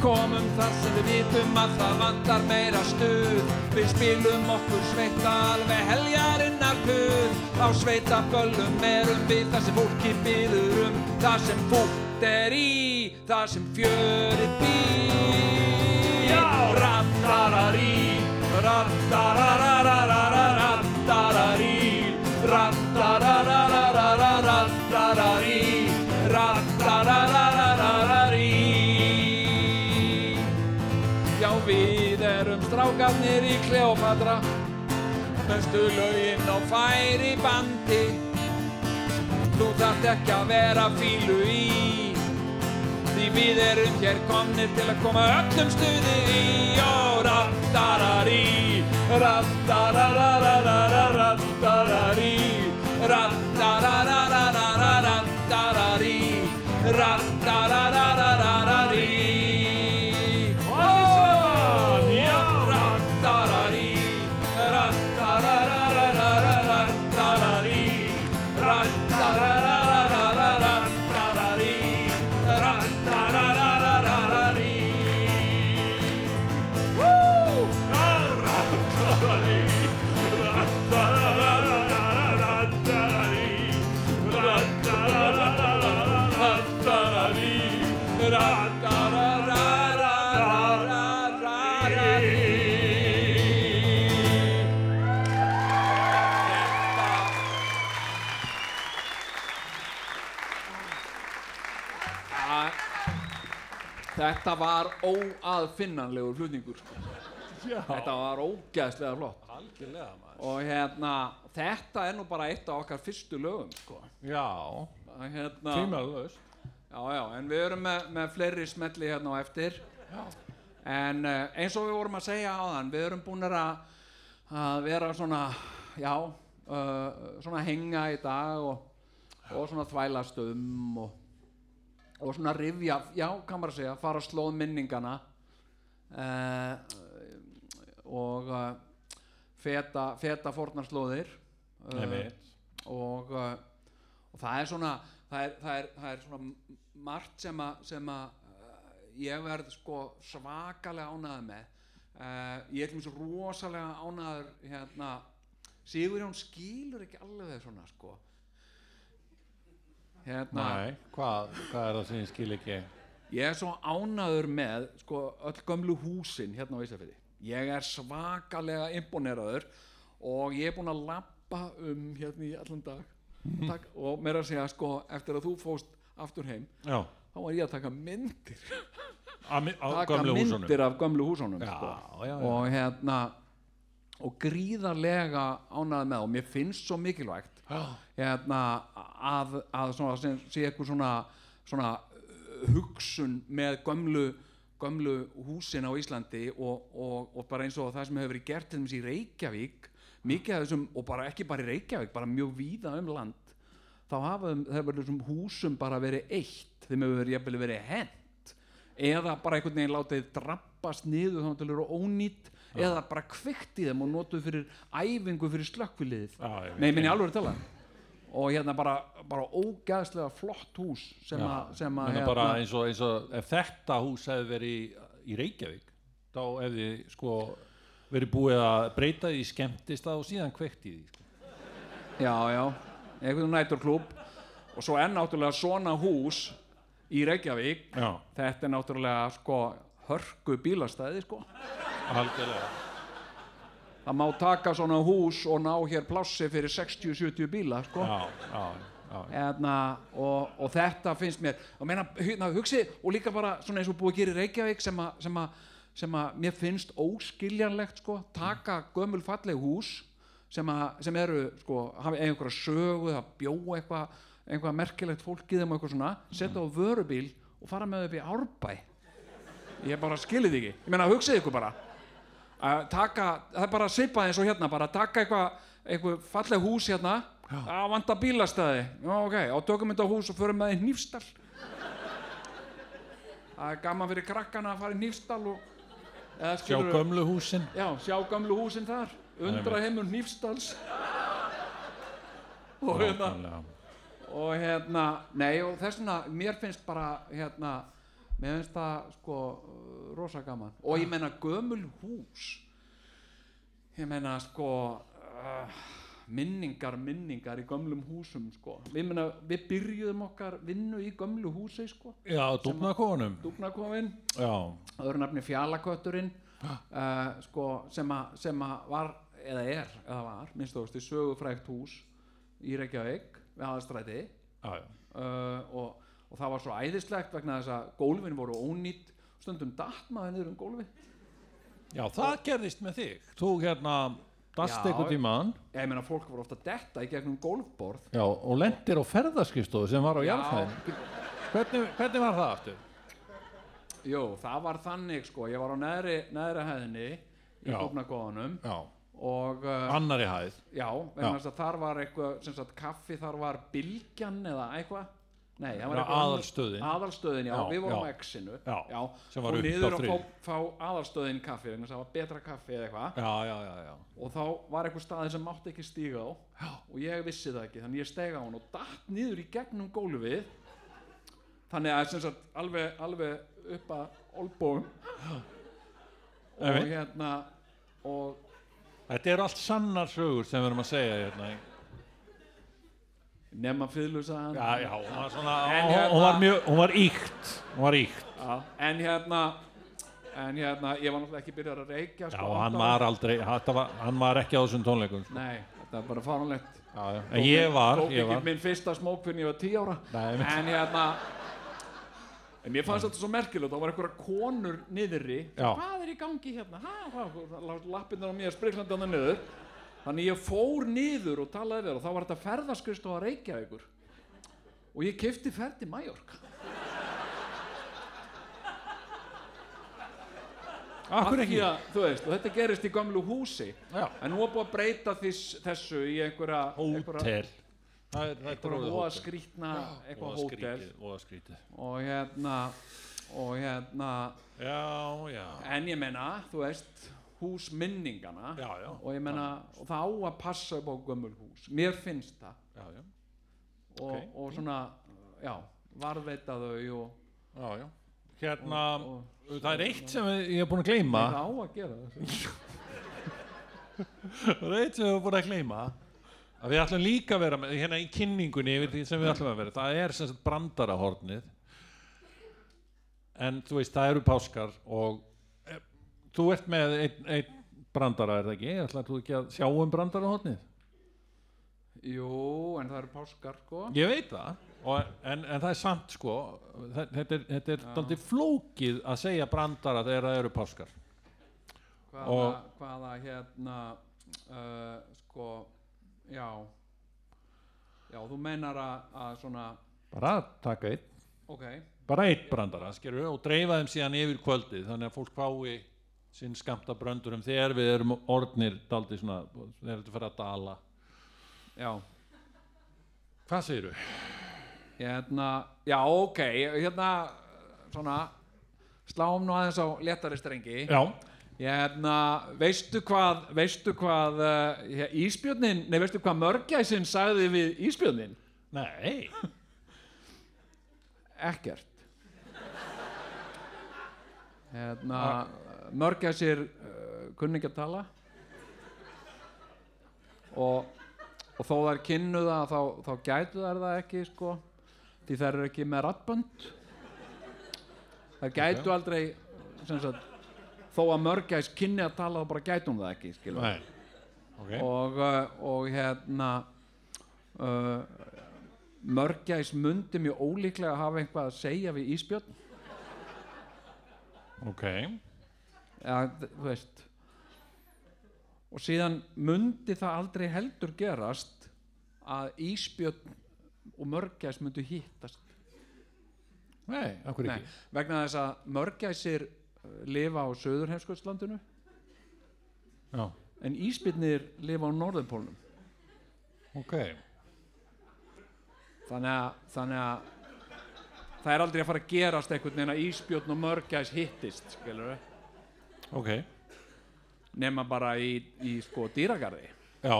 D: Komum þar sem við vitum að það vantar meira stuð Við spilum okkur sveita alveg heljarinnar puð Á sveita böllum erum við þar sem fólki byður um Það sem fólk er í, það sem fjörið býr Já! Við erum strákarnir í Kleopatra Mestu lögin á færi bandi Þú þarft ekki að vera fílu í við erum hér komnir til að koma öllum stuði í Ó, rattararí Rattarararararattararí Rattarararararattararí Rattararararararí Þetta var óaðfinnanlegur flutningur. Sko. þetta var ógeðslega flott.
C: Algjörlega maður.
D: Og hérna, þetta er nú bara eitt af okkar fyrstu lögum sko.
C: já,
D: hérna,
C: tímaðlaust
D: já, já, en við erum með, með fleiri smelli hérna á eftir. En uh, eins og við vorum að segja á þann við erum búin að, að vera svona já, uh, svona henga í dag og, og svona þvælast um og, og svona rifja, já, kann maður að segja fara slóð minningana uh, og uh, feta, feta fornarslóðir uh,
C: Einmitt.
D: og, og það er svona það er, það er, það er svona margt sem að sem að ég verð sko svakalega ánæður með ég er til dæmis rosalega ánæður hérna Sigurjón skilur ekki alveg svona sko hérna
C: Nei, hvað, hvað er það sem ég skil ekki?
D: Ég er svo ánaður með sko, öll gömlu húsin hérna á Ísafirði. Ég er svakalega imponeraður og ég er búinn að lappa um hérna í allan dag. Takk, og meira að segja sko, eftir að þú fóst aftur heim
C: Já,
D: þá var ég að taka myndir.
C: Á
D: taka
C: gömlu húsunum.
D: myndir af gömlu húsunum
C: Já,
D: sko.
C: já, já.
D: og hérna og gríðarlega ánaður með og mér finnst svo mikilvægt hérna, að, að svona, sem, sé eitthvað svona, svona uh, hugsun með gömlu, gömlu húsin á Íslandi og, og, og bara eins og það sem hefur verið gert til dæmis í Reykjavík mikið af þessum, og bara ekki bara í Reykjavík bara mjög víða um land þá hafa þessum húsum bara verið eitt, þeim hefur verið, verið hent eða bara einhvern veginn látið drabbast niður þá til að vera ónýtt eða bara kveikt í þeim og notuð fyrir æfingu fyrir slökkviliðið.
C: Já,
D: nei, minni alveg að tala. Og hérna bara, bara ógæðslega flott hús sem
C: Já,
D: að að
C: Menna bara eins og, eins og ef þetta hús hefði verið í, í Reykjavík þá hefði sko verið búið að breyta því skemmtist og síðan kveikt í því sko.
D: já, já, einhvern næturklúb og svo er náttúrulega svona hús í Reykjavík.
C: Já,
D: þetta er náttúrulega sko hörku bílastæði sko
C: algjörlega.
D: Það má taka svona hús og ná hér plássi fyrir 60-70 bíla sko.
C: Já, já, já.
D: Hérna, og, og þetta finnst mér og meina, hérna, hugsi og líka bara svona eins og búið að gera í Reykjavík sem að, sem að, sem að mér finnst óskiljanlegt sko, taka gömul falleg hús sem, að, sem eru sko, hafa einhverja sögu það bjó eitthvað eitthvað merkilegt fólk í þeim og eitthvað svona setja á vörubíl og fara með upp í árbæ. Ég bara skilið ekki. Ég meina hugsið ykkur bara að taka, það er bara svipað eins og hérna bara taka eitthvað eitthvað falleg hús hérna. Að vanta bílastæði. Já ok, á tökum þetta hús og förum með í Hnífsdal. Það er gaman fyrir krakkana að fara í Hnífsdal og eða
C: Sjá gömlu húsin.
D: Já, sjá gamlu húsin þar. Undra heimur Hnífsdals. Og hérna og hérna, nei og þess vegna mér finnst bara hérna mér finnst það sko rosa gaman. Og ég meina gömul hús. Ég meina sko uh, minningar, minningar í gömlum húsum sko. Við, meina, við byrjuðum okkar vinnu í gömlu húsi sko.
C: Já, dúfnakonum
D: dúfnakofinn,
C: Já,
D: öðru nafni fjallakötturinn. Uh, sko sem að sem að var, eða er eða var, minnst þú veist, sögufrægt hús í Reykjavík við aðastræti uh, og, og það var svo æðislegt vegna þess að gólfin voru ónýtt stundum datt maður niður um gólfi
C: Já, það gerðist með þig. Þú hérna dast
D: Já.
C: eitthvað tímaðan
D: ég meina fólk voru ofta detta í gegnum gólfborð.
C: Já, og lendir á ferðarskristofu sem var á
D: Já.
C: jarðfæðin hvernig, hvernig var það aftur?
D: jú, það var þannig sko. Ég var á neðri, neðri hæðinni í
C: Já.
D: dúfnakóðanum
C: Já,
D: og uh,
C: annari hæð.
D: Já, að þar var eitthvað sem sagt kaffi, þar var bylgjan eða eitthvað Nei, það var
C: aðalstöðin.
D: aðalstöðin, já,
C: Já,
D: við vorum á X-inu
C: á
D: niður að fá, fá aðalstöðin kaffi þess að það var betra kaffi eða eitthvað. Og þá var eitthvað staði sem mátti ekki stíga á. Og ég vissi það ekki þannig ég stega á hann og datt niður í gegnum gólfið. Þannig að sem sagt alveg, alveg upp að olbóum og hérna og
C: Þetta eru allt sannar sögur sem við erum að segja hérna
D: nema fyrlusaðan
C: Já, já, hún var svona
D: hérna-
C: hún var mjög, hún var íkt Hún var íkt
D: en hérna en hérna, ég var náttúrulega ekki byrjar að reykja
C: Já,
D: sko,
C: hann
D: átta
C: var aldrei, þetta var, hann var ekki á þessum tónleikum sko.
D: Nei, þetta er bara fáránlegt.
C: Já, já. En ég var,
D: Tók
C: ég
D: ekki
C: var.
D: minn fyrsta smók fyrir ég var 10 ára.
C: Nei, einmitt.
D: En hérna en mér fannst þetta svo merkilegt þá var einhverja konur niðri.
C: Já.
D: hvað er í gangi hérna? Ha, hvað, lappinnar á mér spriklandi hann niður þannig ég fór niður og talaði við þær og þá var þetta ferðaskrist og að reykja ykkur og ég kefti ferð til Mallorca
C: Akkur ekki?
D: að, þú veist, og þetta gerist í gamlu húsi.
C: Já.
D: en nú er búið að breyta þess, þessu í einhverja
C: Hótel. er, er
D: einhverja
C: hótel.
D: skrítna eitthvað hótel.
C: voða skrítið.
D: og hérna og hérna
C: Já, já.
D: En ég menna, þú veist húsminningana
C: Já, já.
D: og ég menna, og það á að passa upp á gömul hús, mér finnst það.
C: Já, já,
D: og,
C: Ok.
D: og svona, já, varðveita þau og,
C: já, já. Hérna,
D: og
C: það er eitt sem ég er búin að gleyma.
D: Það á að gera það.
C: Er eitt sem við erum búin að gleyma. Að við ætlum líka að vera með, hérna í kynningunni sem við ætlum að vera, það er sem sagt brandarahornið en þú veist, það eru páskar og þú ert með einn ein brandara, er það ekki? ætlar þú ekki að sjá um brandarahornið?
D: jú, en það eru páskar sko.
C: Ég veit það, og, en, en það er samt sko, þe- þetta er, þetta er daldið flókið að segja brandara þegar það eru páskar.
D: Hvaða,
C: Og-
D: hvaða hérna uh, sko já. Já, þú meinar að, að svona
C: bara taka einn.
D: Ok,
C: bara eitt brandara skilur, og dreifa þeim síðan yfir kvöldið þannig að fólk fái sinn skamta bröndurum þegar við erum orðnir daldi svona, þegar þetta fyrir að dala.
D: Já.
C: Hvað segirðu?
D: hérna, já ok hérna, svona sláum nú aðeins á léttari strengi.
C: Já,
D: hérna, veistu hvað veistu hvað uh, íspjörnin, nei veistu hvað mörgæsin sagði við íspjörnin?
C: nei.
D: Ekkert. Hérna mörgæsir uh, kunni ekki að tala. Og, og þó þær kynnu það þá, þá gætu þær það ekki sko því þær eru ekki með rattbönd þær gætu aldrei sem sagt þó að mörgæs kynni að tala þá bara gætu hún það ekki skilur.
C: Nei. Ok,
D: og, uh, og hérna uh, mörgæs mundi mjög ólíklega hafa eitthvað að segja við íspjörn
C: ok
D: ja, þú veist og síðan mundi það aldrei heldur gerast að íspjörn og mörgæs myndu hittast.
C: Nei, akkur
D: Nei,
C: ekki?
D: vegna þess að mörgæsir uh, lifa á söðurheimskvöldslandinu
C: já,
D: en íspjörnir lifa á norðurpólnum.
C: Ok,
D: þannig að, þannig að það er aldrei að fara að gerast einhvern veginn að íspjörn og mörgæs hittist skilur
C: ok.
D: Nema bara í, í sko dýragarði.
C: Já,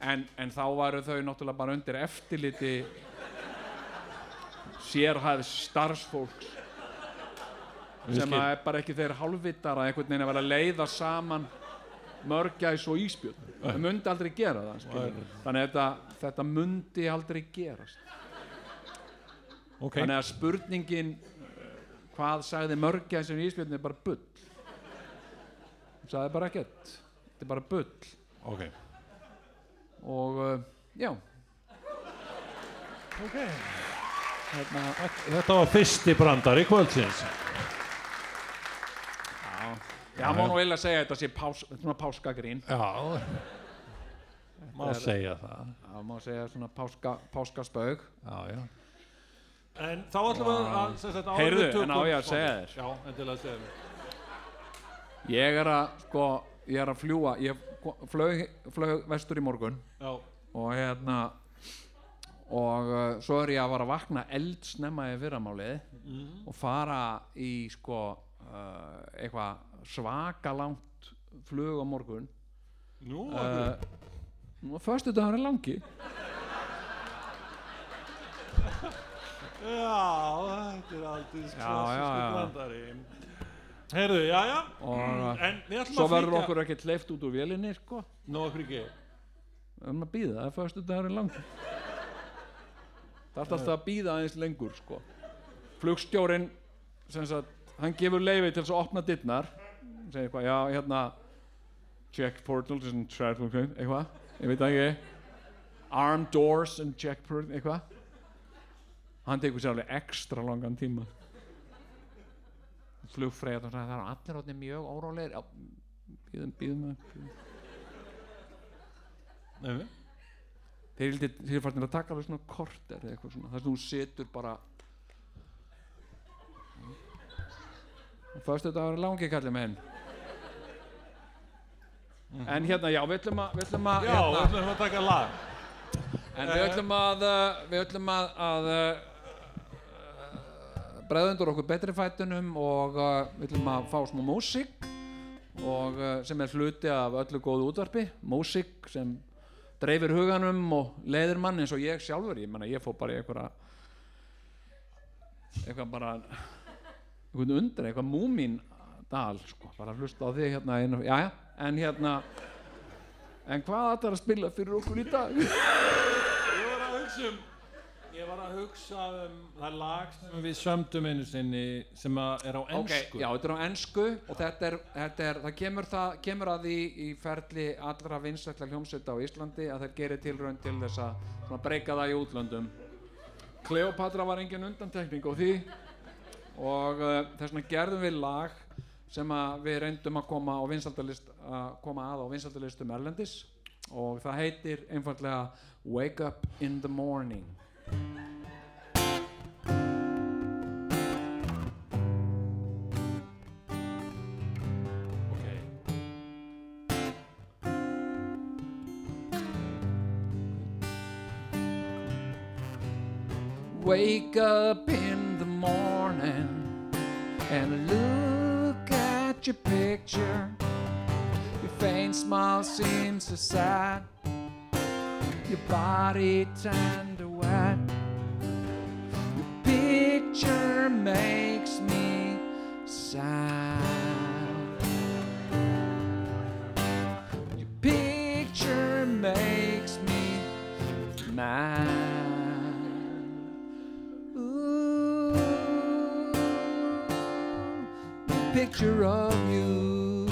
D: en, en þá varu þau náttúrulega bara undir eftirliti sérhæðs starfsfólks sem að er bara ekki þeir hálfvitar að einhvern veginn að vera að leiða saman mörgæs og íspjörn það mundi aldrei gera það skilurðu. þannig að þetta, þetta mundi aldrei gerast.
C: Ok.
D: Þannig að spurningin eh, hvað sagði mörgæs sem íspjörn er bara bull. Hún sagði bara ekkert. Þetta er bara bull.
C: Ok,
D: og uh, já.
C: Ok.
D: Hérna,
C: þetta var fyrsti brandari kvöldsins.
D: Já, má nú eiginlega segja þetta sé pás, svona páskagrín.
C: Já. Má segja það.
D: Já, má segja svona páska, páskaspaug
C: já, já en þá ætlum við að sem sagt, áður
D: Heyrðu,
C: við tökum
D: en á ég að segja þér?
C: já, endilega segja mér.
D: Ég er að sko ég er að fljúa ég flög, flög vestur í morgun
C: já,
D: og hérna og uh, svo er ég að vara að vakna eldsnemma í fyrramálið og fara í sko uh, eitthvað svaka langt flug á morgun.
C: Nú
D: uh, og föstu dagur er langi
C: Já, þetta er
D: já,
C: klassísku
D: já.
C: brandari Heyrðu, já, já.
D: Og uh,
C: En við ætlum
D: svo
C: að
D: verður
C: flytja
D: okkur ekki hleyft út úr vélinni sko.
C: Nú, okkur ekki?
D: Við erum að býða, það er föstu dagur er langi það er alltaf að býða aðeins lengur sko. Flugstjórin sem sagt, hann gefur leifi til þess að opna dittnar segir eitthvað, já hérna check portals and travel eitthvað, ég veit ekki. Arm doors and check portals eitthvað hann tekur sér alveg ekstra langan tíma. Flugfreyð og það er allir átni mjög órólegir. Já, býðum, býðum.
C: Nei,
D: þeir þeir fannir að taka alveg svona korter eða eitthvað svona. Þar sem þú situr bara og fyrstu þetta var langi kallið með henn en hérna já við ætlum að við ætlum að
C: Já, við
D: hérna,
C: ætlum að taka lag.
D: En við ætlum að uh, við ætlum að, að bregðundur okkur betri fætunum og uh, við ætlum að fá smá músík og uh, sem er hluti af öllu góðu útvarpi. Músík sem dreifir huganum og leiðir mann eins og ég sjálfur. Ég menna ég fór bara í einhverja eitthvað bara eitthvað undir, eitthvað múmín dal, sko, bara hlusta á þig hérna einu, já, en hérna en hvað ætlar að spila fyrir okkur í dag?
C: Ég var að hugsa um Ég var að hugsa um það lag sem við sömdum einu sinni sem er á ennsku
D: já, þetta er á ennsku og þetta er, þetta er það kemur, það kemur að því í ferli allra vinsætla hljómsveita á Íslandi að þeir gerir tilraun til þess að breyka það í útlöndum Kleopatra var engin undantekning á því og uh, þess vegna gerðum við lag sem við reyndum að koma á vinsaldalist að koma að á vinsaldalistum Erlendis og það heitir einfallega Wake Up in the Morning
C: okay.
D: Wake up in the morning and look at your picture. Your faint smile seems so sad. Your body turned to wet. Your picture makes me sad. Your picture makes me mad. Ooh, the picture of you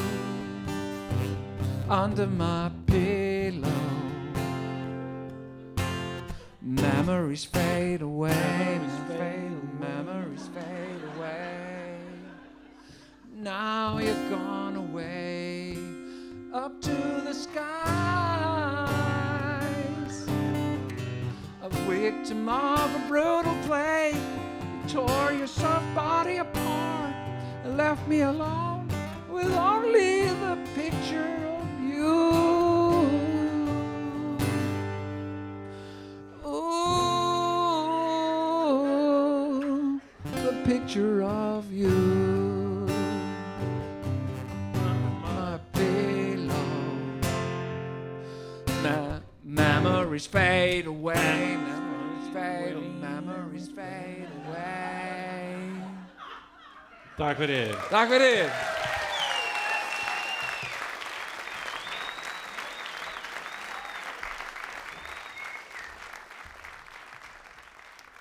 D: under my Memories fade away, memories fade, memories fade away. Now you're gone away up to the skies a victim of a brutal play. You tore your soft body apart and left me alone with only the picture memories fade away, memories fade, memories fade away.
C: Takk fyrir
D: Takk fyrir.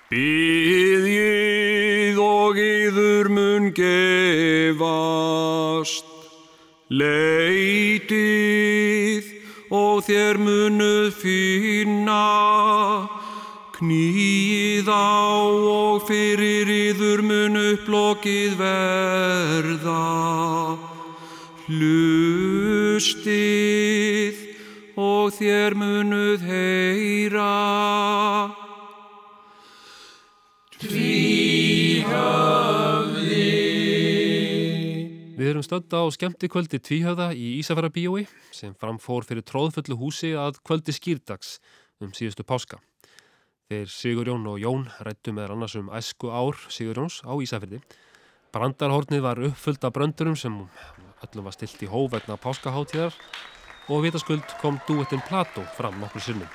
E: Býðið og yður mun gefast, leitið og þér munuð finna, knýð á og fyrir yður mun upplokið verða. Hlustið og þér munuð heyra.
B: Stödd á skemmtikvöldi Tvíhöfða í Ísafæra bíói sem framfór fyrir tróðfullu húsi að kvöldi skýrdags um síðustu páska. Þeir Sigurjón og Jón rættu með annars um æsku ár Sigurjóns á Ísafyrði. Brandarhornið var uppfullt af bröndurum sem öllum var stilt í hóvegna páskaháttíðar og vitaskuld kom dúettinn Plató fram nokkur sinnum.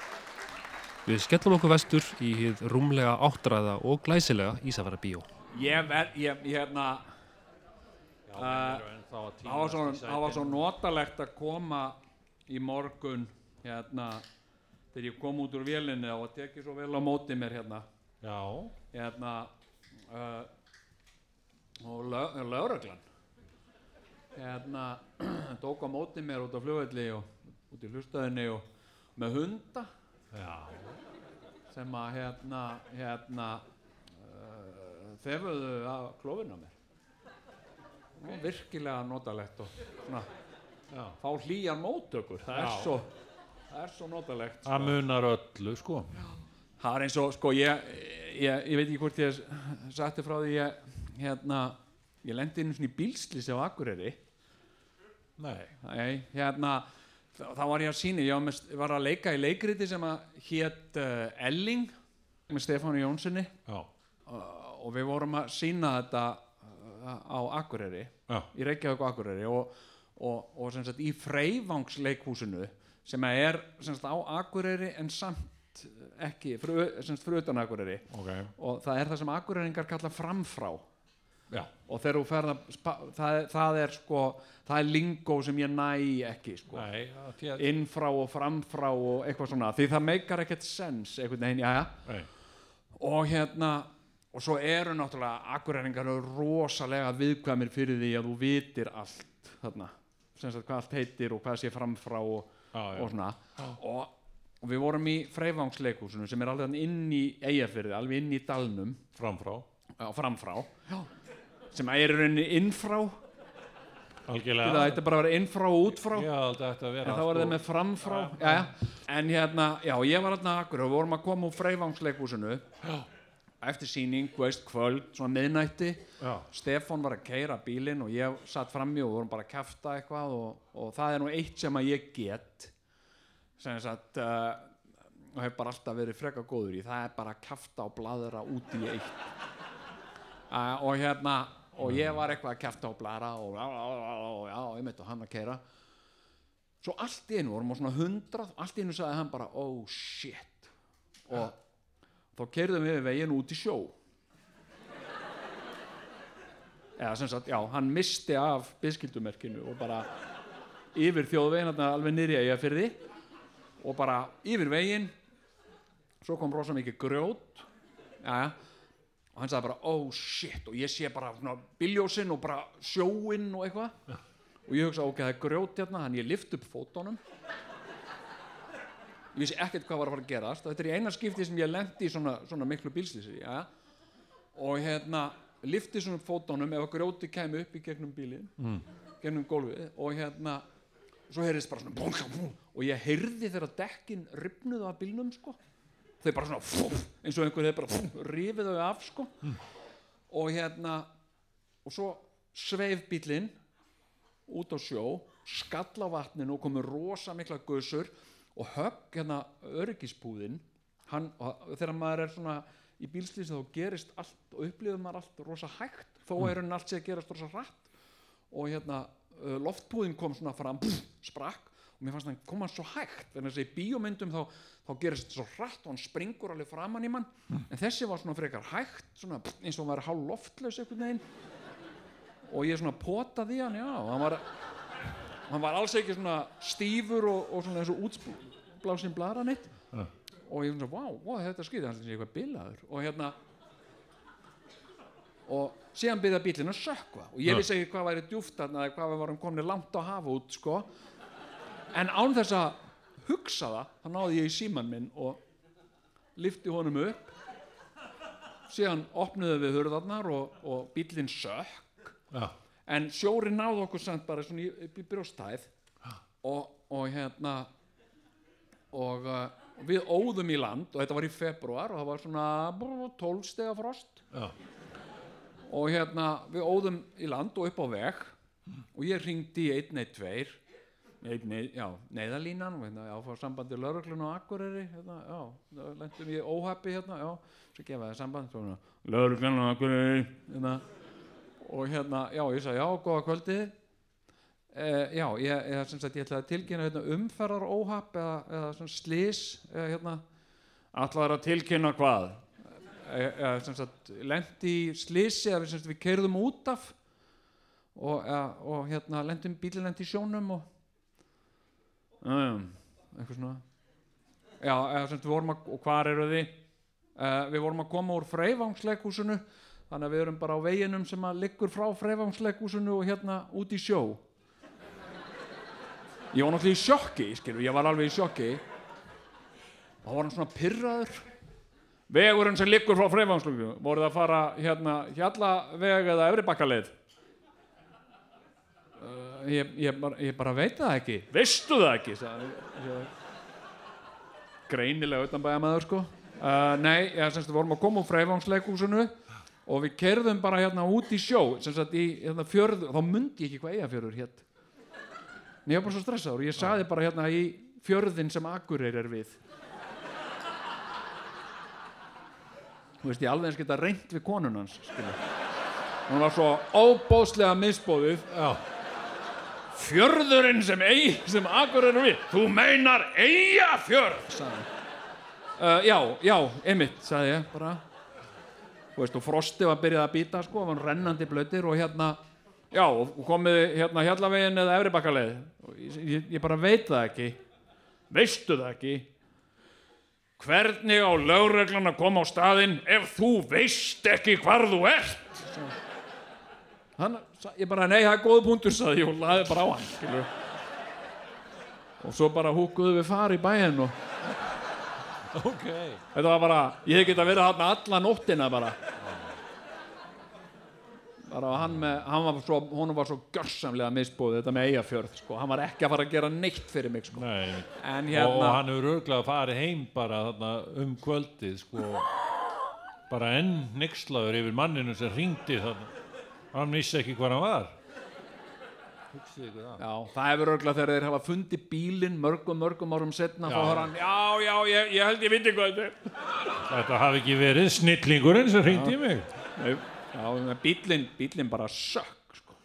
B: Við skellum okkur vestur í hið rúmlega áttræða og glæsilega Ísafæra bíó.
D: Ég verð, ég, ég hérna, það var svo, notalegt að koma í morgun hérna þegar ég kom út úr vélinni og tekið svo vel á móti mér hérna.
C: Já,
D: hérna uh, og lög, lögreglan. Hérna tók á móti mér út á flugvelli og út í hlustöðinni og með hunda.
C: Já.
D: Sem að hérna hérna þefuðu af klófinu á mér og virkilega notalegt og svona
C: Já.
D: fá hlýjan móttökur það er
C: Já.
D: svo það er svo notalegt sko.
C: Það munar öllu, sko.
D: það er eins og sko ég, ég, ég veit ekki hvort ég sætti frá því ég hérna ég lendi svona í bílslýsi á Akureyri
C: Nei.
D: Nei, hérna þá þá var ég að síni, ég var, með, var að leika í leikriti sem að hét uh, Elling með Stefánu Jónssoni
C: Já.
D: uh, og við vorum að sína þetta á Akureyri
C: Já.
D: í Reykjavík og Akureyri og, og, og sagt í Freyvangsleikhúsinu sem er sagt á Akureyri en samt ekki, fyrir utan Akureyri
C: Ok.
D: og það er það sem Akureyringar kalla framfrá
C: Já.
D: og þegar þú ferð að spa- það, er- það er sko, það er lingó sem ég næ ekki sko
C: Nei, sé-
D: innfrá og framfrá og eitthvað svona því það meikar ekkert sens einhvern veginn, já,
C: Nei.
D: og hérna og svo eru náttúrulega akkurræningar rosalega viðkvæmir fyrir því að þú vitir allt þarna, sem sagt hvað allt heitir og hvað sé framfrá og,
C: Já, já.
D: og svona. Og, og við vorum í Freyvangsleikhúsinu sem er alveg inn í Eyjafyrði, alveg inn í dalnum.
C: Framfrá.
D: á framfrá já. sem er í rauninni innfrá.
C: Algjörlega.
D: það ætti bara að vera innfrá og útfrá.
C: Já,
D: en þá var það með framfrá já, já. en hérna, já, ég var hérna akkur og við vorum að koma úr Freyvangsleikhúsinu eftir síning, veist, kvöld svona miðnætti.
C: Já.
D: Stefán var að keira bílinn og ég satt frammi og vorum bara að kæfta eitthvað og, og það er nú eitt sem að ég get sem sagt uh, og hef bara alltaf verið freka góður í. Það er bara að kæfta og bladra út í eitt. Uh, og hérna og ég var eitthvað að kæfta og bladra og já, ég meit og hann að keira svo allt í einu vorum á svona hundrað allt í einu sagði hann bara oh shit. Og þá keirðum við veginn út í sjó. Eða sem sagt, já, hann misti af byskildumerkinu og bara yfir þjóðveginn alveg nýri að ég fyrir því og bara yfir veginn. Svo kom rosa mikið grjót. Já, og hann sagði bara oh shit. Og ég sé bara svona biljósinn og bara sjóinn og eitthvað. Og ég hugsa ok, það er grjót hérna. Þannig ég lift upp fótunum ég vissi ekkert hvað var að fara að gerast. Og þetta er í eina skipti sem ég lendi í svona, svona miklu bílslýsi ja? og hérna lifti svona upp fótunum ef grjóti kæmi upp í gegnum bílinn mm. gegnum gólfið. Og hérna svo heyrðist bara svona búm, búm, og ég heyrði þegar dekkin ripnuðu af bílnum sko. Þau bara svona fú, eins og einhver hefði bara fú, rifið þau af sko. Og hérna og svo sveif bílinn út á sjó skall á vatninu og komið rosa mikla gussur og högg hérna öryggispúðin hann, þegar maður er svona í bílslýsi þá gerist allt og upplifir maður allt rosa hægt þó er hann allt sé að gerast rosa hratt. Og hérna uh, loftpúðin kom svona fram pff, sprakk. Og mér fannst hann koma svo hægt. En þessi í bíómyndum þá, þá gerist þetta svo hratt og hann springur alveg framann í mann. En þessi var svona frekar hægt svona, pff, eins og hann var hálf loftlaus einhvern veginn. Og ég svona potaði hann já, og hann var hann var alls ekki svona stífur og, og svona eins og útblásin blara neitt og ég svona, vá, wow, þetta skýði hann er eitthvað bilaður. Og hérna og síðan byrja bílinn að sökva og ég vissi ekki hvað væri djúft þarna eða hvað við varum komin langt á hafa út sko. En án þess að hugsa það þá náði ég í síman minn og lifti honum upp. Síðan opnuðu við hurðarnar og, og bílinn sökk.
C: Já.
D: En sjórin náði okkur samt bara svona upp í brjóstæð og, og hérna og uh, við óðum í land og þetta var í februar og það var svona brr, 12 stega frost.
C: Já.
D: og hérna við óðum í land og upp á veg. Og ég ringdi í 112 Nei, nei, já, neyðalínan hérna, já, fá sambandi lauruglun og akkureri hérna, já, þá lentum ég óhappi hérna, já, svo gefa það samband lauruglun og akkureri hérna og hérna, já, ég sagði, já, góða kvöldi eh, já, ég, ég, sem sagt, ég ætlaði að tilkynna hérna, umferðar óhapp eða, eða svona slís eða hérna, allar að tilkynna hvað? E, eða sem sagt, lendi í slísi eða sem sagt, við keirðum út af. Og, eða, og hérna, lendum bílinn lendi í sjónum og um, eitthvað svona. Já, eða sem sagt, við vorum að, og hvar eru þið? Uh, við vorum að koma úr Freyvangsleikhúsinu þannig að við erum bara á veginum sem að liggur frá Freyvangsleikhúsinu og hérna út í sjó. Ég var náttúrulega í sjokki skilur, ég var alveg í sjokki. Og þá var hann svona pyrraður vegurinn sem liggur frá Freyfangslungu voruð að fara hérna hjallaveg eða efribakkaleið uh, ég, ég, bara, ég bara veit það ekki. Veistu það ekki greinilega utan bæja sko. Uh, nei, ég, semst, við vorum að koma úr Freyfangsleikúsinu og við kerðum bara hérna út í sjó sem sagt í hérna, fjörð þá mundi ég ekki hvað eigafjörður hétt en ég var bara svo stressaður og ég saði bara hérna í fjörðin sem Akureyri er við. Þú veist ég alveg eins geta reynt við konun hans skilur. hún var svo óbóðslega misbóðið
C: Já.
D: fjörðurinn sem, sem Akureyri er við þú meinar eigafjörð sagði hann uh, já, já, einmitt, sagði ég bara veist, og frosti var byrjað að býta sko, var rennandi blötir og hérna já, og komið hérna hjallavegin eða efribakkaleið og ég, ég, bara veit það ekki. Veistu það ekki? Hvernig á lögreglan að koma á staðinn ef þú veist ekki hvar þú ert? Hann, ég bara, nei, það er góð punktur sagði ég og laði bara á hann skilur. og svo bara húkuðu við fari í bæinn og
C: Ok.
D: Þetta var bara, ég hef getað verið þarna alla nóttina bara. Bara hann með, hann var svo, honum var svo gjörsamlega misbúið þetta með eigafjörð, sko. Hann var ekki að fara að gera neitt fyrir mig, sko.
C: Nei.
D: En
C: Og
D: hérna,
C: hann hefur örglega farið heim bara þarna um kvöldið sko. Bara enn nixlaður yfir manninu sem ringdi þarna. Hann vissi ekki hvað hann var.
D: Já, það hefur örgulega þegar þeir hafa fundið bílinn mörgum, mörgum árum setna,
C: Já.
D: þá har hann, já, já, ég, ég held ég viti hvað þetta er.
C: Þetta hafi ekki verið snillingurinn sem ringdi í mig.
D: Nei, Já, en bílinn, bílinn bara sökk, sko.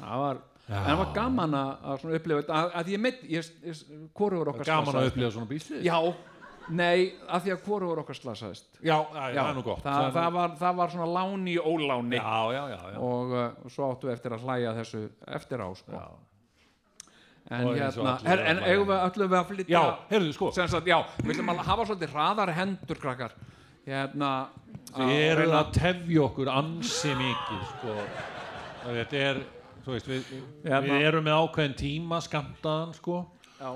D: Það var, en það var gaman að, upplifa þetta, að, að ég mitt, ég, ég, hvorugur okkar
C: Gaman að upplifa svona bíslið.
D: Já, nei, að því að hvorugur okkar slasaðist.
C: Já, já, það er nú gott.
D: það, það, var, það var svona láni í óláni
C: Já, já, já. já.
D: og uh, svo áttu við eftir að hlæja þessu eftir á sko.
C: Já.
D: en
C: Og eins og
D: hérna,
C: allir
D: er,
C: að
D: en
C: hlæja.
D: eigum við öllum við að flytja
C: Já, heyrðu sko.
D: sem sagt, já, við ætlum að hafa svolítið hraðar hendur krakkar hérna
C: Þið eru að tefja okkur ansi mikið sko. þetta er þú veist, við,
D: Hérna.
C: við erum með ákveðin tíma skamtaðan sko.
D: já,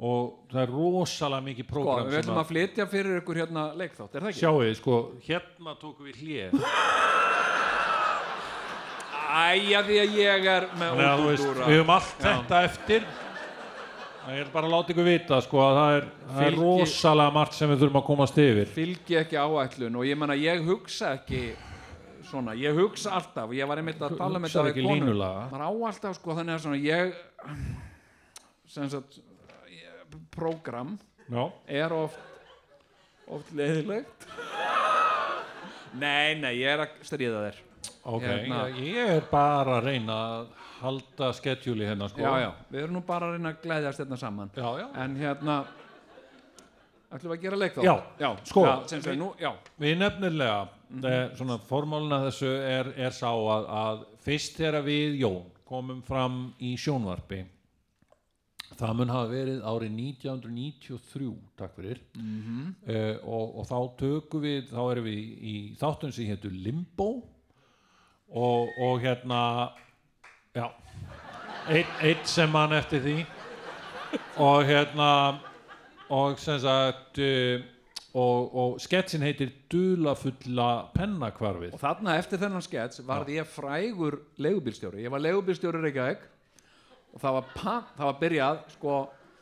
C: og það er rosalega mikið
D: sko,
C: prógram
D: við ætlum að flytja fyrir ykkur hérna leikþátt, er það ekki?
C: sjáu þið, sko, hérna tókum við hlið
D: Æja því að ég er með
C: að
D: útúrdúra.
C: við höfum allt
D: Já.
C: þetta eftir það er bara að láta ykkur vita sko, að það er, það er
D: Fylgi-
C: rosalega margt sem við þurfum að komast yfir
D: fylgi ekki áætlun og ég menna ég hugsa ekki svona, ég hugsa alltaf ég var einmitt að tala um
C: Hugsar
D: þetta
C: ekki
D: við
C: línulaga.
D: maður á alltaf sko þannig að svona ég sem sagt ég- prógram
C: já,
D: er oft oft leiðilegt nei, nei, ég er að stríða þér
C: ok,
D: Hérna.
C: já, ég er bara að reyna að halda skedjúli hérna sko.
D: já, já, við erum nú bara að reyna að glæðjast hérna saman
C: já, já.
D: en hérna ætlum við að gera leik þá?
C: Já,
D: já
C: sko.
D: já, sem sagt, nú, já,
C: Við nefnilega, eh, svona formálina þessu er, er sá að, að fyrst þegar við Jón komum fram í sjónvarpi það mun hafa verið árið 1993 takk fyrir.
D: Mhm.
C: eh, og, og þá tökum við þá erum við í, þáttun sem hétu Limbo. Og, og hérna já eitt, eitt sem mann eftir því. Og hérna og sem sagt uh, og, og sketsin heitir Dulafulla pennakvarfið
D: og þarna eftir þennan skets varð ég frægur leigubílstjóri. Ég var leigubílstjóri í Reykjavík og það var, það var byrjað sko,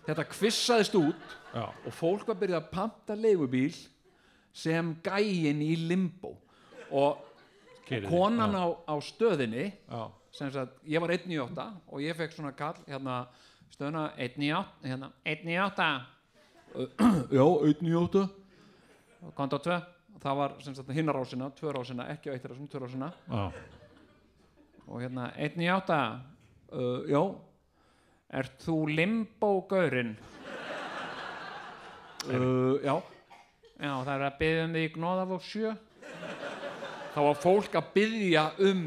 D: þetta kvissaðist út
C: já,
D: og fólk var byrjað að panta leigubíl sem gæin í limbo. Og
C: Keyrði,
D: konan á, á stöðinni
C: já,
D: sem sagt, ég var 1 í 8 og ég fekk svona kall hérna, stöðuna 1 í 8 hérna, 1 í 8 já, 1 í 8 konto 2 það var sem sagt hinnar rásina, 2 rásina ekki á 1 rásina, 2 rásina.
C: Já,
D: og hérna 1 í 8 uh, já ert þú limbo-gaurinn uh, já. Já, það er að byggja um því gnóðaf og sjö. Þá var fólk að byggja um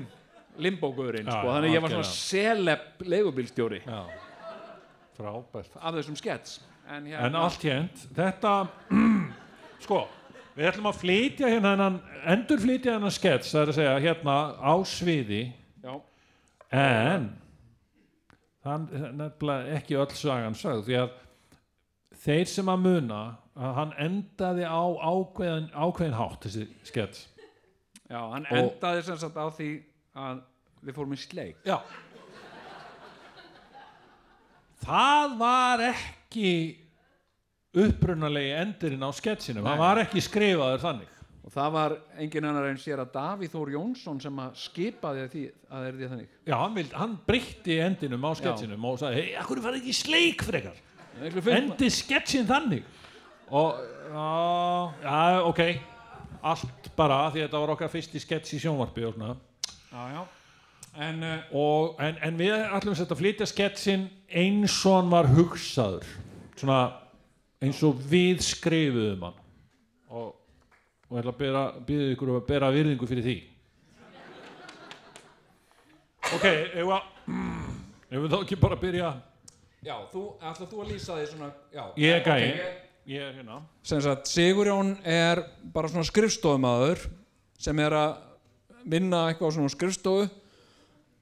D: limbo-gaurinn
C: Já,
D: sko, þannig að ég var svona seleb leigubílstjóri.
C: Já. Frábært.
D: Af þessum skets. En, hérna,
C: en allt hérnt, þetta sko, við ætlum að flytja hérna hennan, endur flytja hennan skets, það er að segja hérna á sviði.
D: Já,
C: en það er nefnilega ekki öll sagan sögð því að þeir sem að muna að hann endaði á ákveðin, ákveðin hátt þessi skets
D: já, hann
C: Og-
D: endaði sem sagt á því að við fórum í sleik.
C: Já. Það var ekki upprunalegi endurinn á sketsinum, hann var ekki skrifaður þannig
D: og það var engin annar en sér að Davíð Þór Jónsson sem að skipaði því að er því þannig.
C: Já, hann, vild, hann breytti endinum á sketsinum og sagði, hei, akkur farið ekki sleik frekar. Endi sketsin þannig. Og, já, já, ok. Allt bara, því að þetta var okkar fyrsti skets í sjónvarpi og svona.
D: Já, já. en uh,
C: og, en, en við ætlum að flytja sketsin eins og hann var hugsaður. Svona eins og við skrifuðum hann. Og, og ég ætla að byrja ykkur að bera virðingu fyrir því. Ok, ef við þá ekki bara byrja?
D: Já, þú, ætla þú að lýsa því svona já,
C: ég er gæi.
D: ég-
C: ég er hérna.
D: Sem sagt Sigurjón er bara svona skrifstofumæður sem er að vinna eitthvað á svona skrifstofu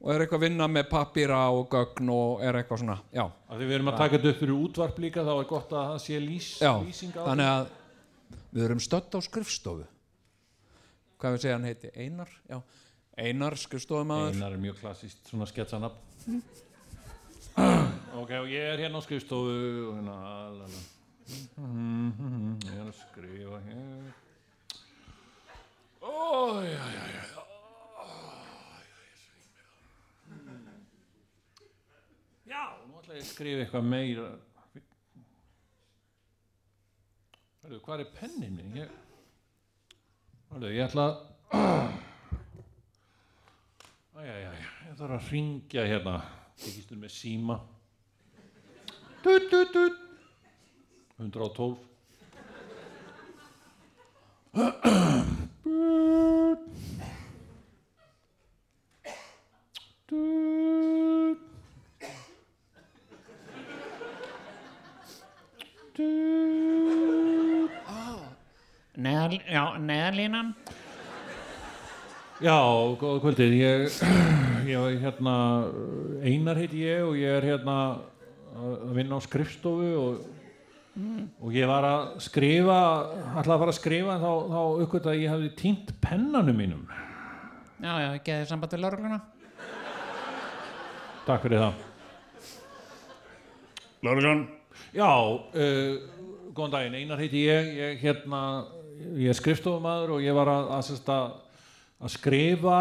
D: og er eitthvað að vinna með pappíra og gögn og er eitthvað svona já,
C: af því við erum að taka þetta upp fyrir útvarp líka þá er gott að það sé lýs,
D: já
C: lýsing á
D: þannig að við erum stödd á skrifstofu. Hvað við segja hann heiti? Einar, já, Einar skrifstofumæður
C: Einar er mjög klassist svona sketsanab ok og ég er hérna á skrifstofu og hérna ég er að skrifa hér. Ó já já já já nú ætla ég að skrifa eitthvað meira Hörðu, hvað er pennin minn? Ég, Hörðu, ég ætla að Æjæjæj, ég þarf að ringja hérna Tekistur með síma Tut, tut, tut 112 Tut. Tut.
F: Neðal, já, neðalínan
C: Já, góða kvöldið. Ég, ég var hérna Einar heiti ég og ég er hérna að vinna á skrifstofu og, og ég var að skrifa ætlaði að fara að skrifa en þá, þá uppgötta að ég hafði týnt pennanum mínum.
F: Já, já, ekki þið samband við laurugluna
C: Takk fyrir það.
F: Lauruglan
C: Já, uh, góðan daginn, Einar heiti ég, ég hérna, ég er skrifstofumæður og ég var að, að, að, að skrifa,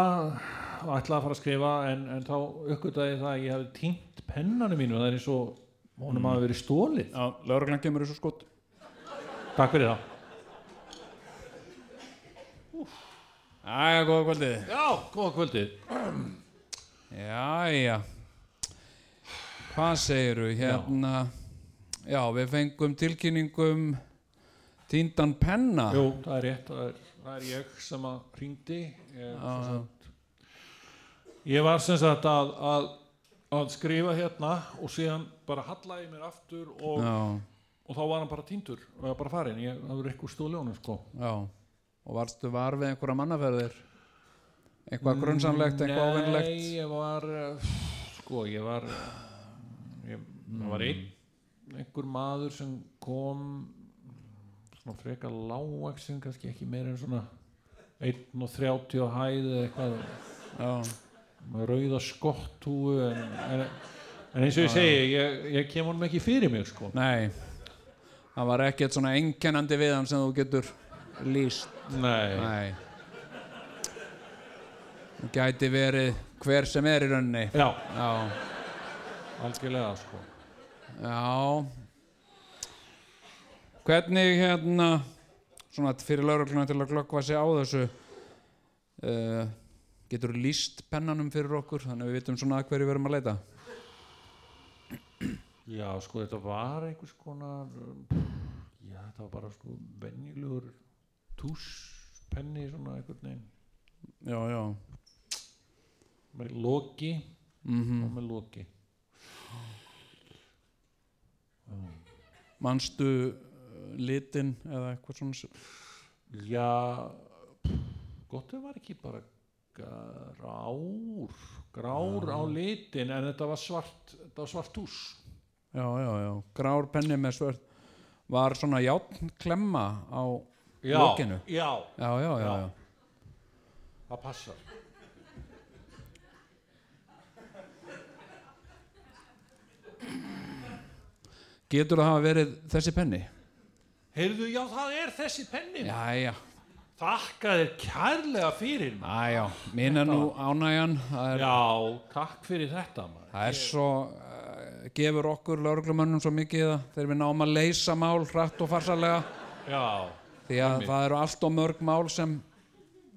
C: og ætlaði að fara að skrifa en, en þá uppgötaði ég það að ég hefði týnt pennanum mínu, það er eins og honum hafi verið stólið.
D: já, lauruglan kemur þessu skot
C: Takk fyrir það.
D: Æja, góða kvöldið
C: Já, góða kvöldið.
D: Jæja Hvað segiru hérna Já, við fengum tilkynningum Tíndan penna
C: Jú, það er rétt, það er, það er ég sem að hringdi. Ég, sagt, ég var sem sagt að, að, að skrifa hérna og síðan bara hallaði ég mér aftur og og þá var hann bara týndur og ég var bara farin, ég hafði eitthvað stóli honum sko.
D: Já. Og varstu var við einhverja mannaferðir? Eitthvað grunnsamlegt, eitthvað óvinnlegt
C: Nei, ég var sko, ég var ég, það var einn einhver maður sem kom svona frekar lágvaksin kannski ekki meira en svona 1.30 á hæð eða eitthvað. Með rauða skottúu en, en, en eins og ég segi ég, ég kem honum ekki fyrir mig sko.
D: Nei. Það var ekkert svona einkennandi við hann sem þú getur lýst.
C: Nei,
D: Nei. Gæti verið hver sem er í rauninni.
C: Já,
D: Já,
C: algjörlega sko.
D: Já Hvernig hérna svona fyrir laurugluna til að glöggva sig á þessu uh, getur þú lýst pennanum fyrir okkur þannig að við vitum svona að hverju við erum að leita?
C: Já, sko, þetta var einhvers konar já, þetta var bara sko venjulegur túspenni svona einhvern veginn.
D: Já, já.
C: Með loki.
D: Mm
C: og með loki.
D: Manstu litin eða eitthvað svona
C: Já gott ef var ekki bara grár grár á litin en þetta var svart þetta var svart tús
D: Já, já, já, grár penni með svört var svona játnklemma á
C: já,
D: lokinu.
C: já,
D: já, já, já,
C: Já.
D: já.
C: það passar.
D: Getur það hafa verið þessi penni
C: heyrðu, já, það er þessi penni.
D: Já, já,
C: þakka þér kærlega fyrir
D: já, já. Minn er nú ánægjan það er,
C: já, takk fyrir þetta maður.
D: það er svo uh, gefur okkur lauruglumönnum svo mikið þegar við náum að leysa mál hratt og farsalega
C: já,
D: því að það eru allt og mörg mál sem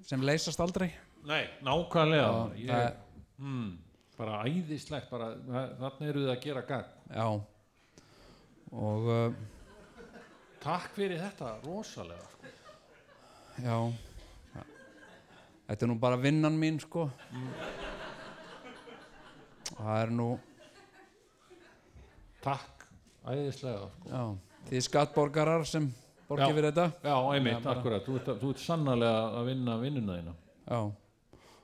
D: sem leysast aldrei.
C: Nei, nákvæmlega.
D: Það
C: ég,
D: er,
C: mm, bara æðislegt bara, þa- þarna eru þið að gera gagn.
D: Já. Og uh,
C: takk fyrir þetta, rosalega sko.
D: já. Þetta er nú bara vinnan mín sko. Það er nú
C: takk, æðislega sko.
D: já, þið skattborgarar sem borgið
C: Já.
D: fyrir þetta.
C: Já, einmitt,
D: bara-
C: akkurat. Þú ert, þú ert sannarlega að vinna vinnuna þína.
D: Já.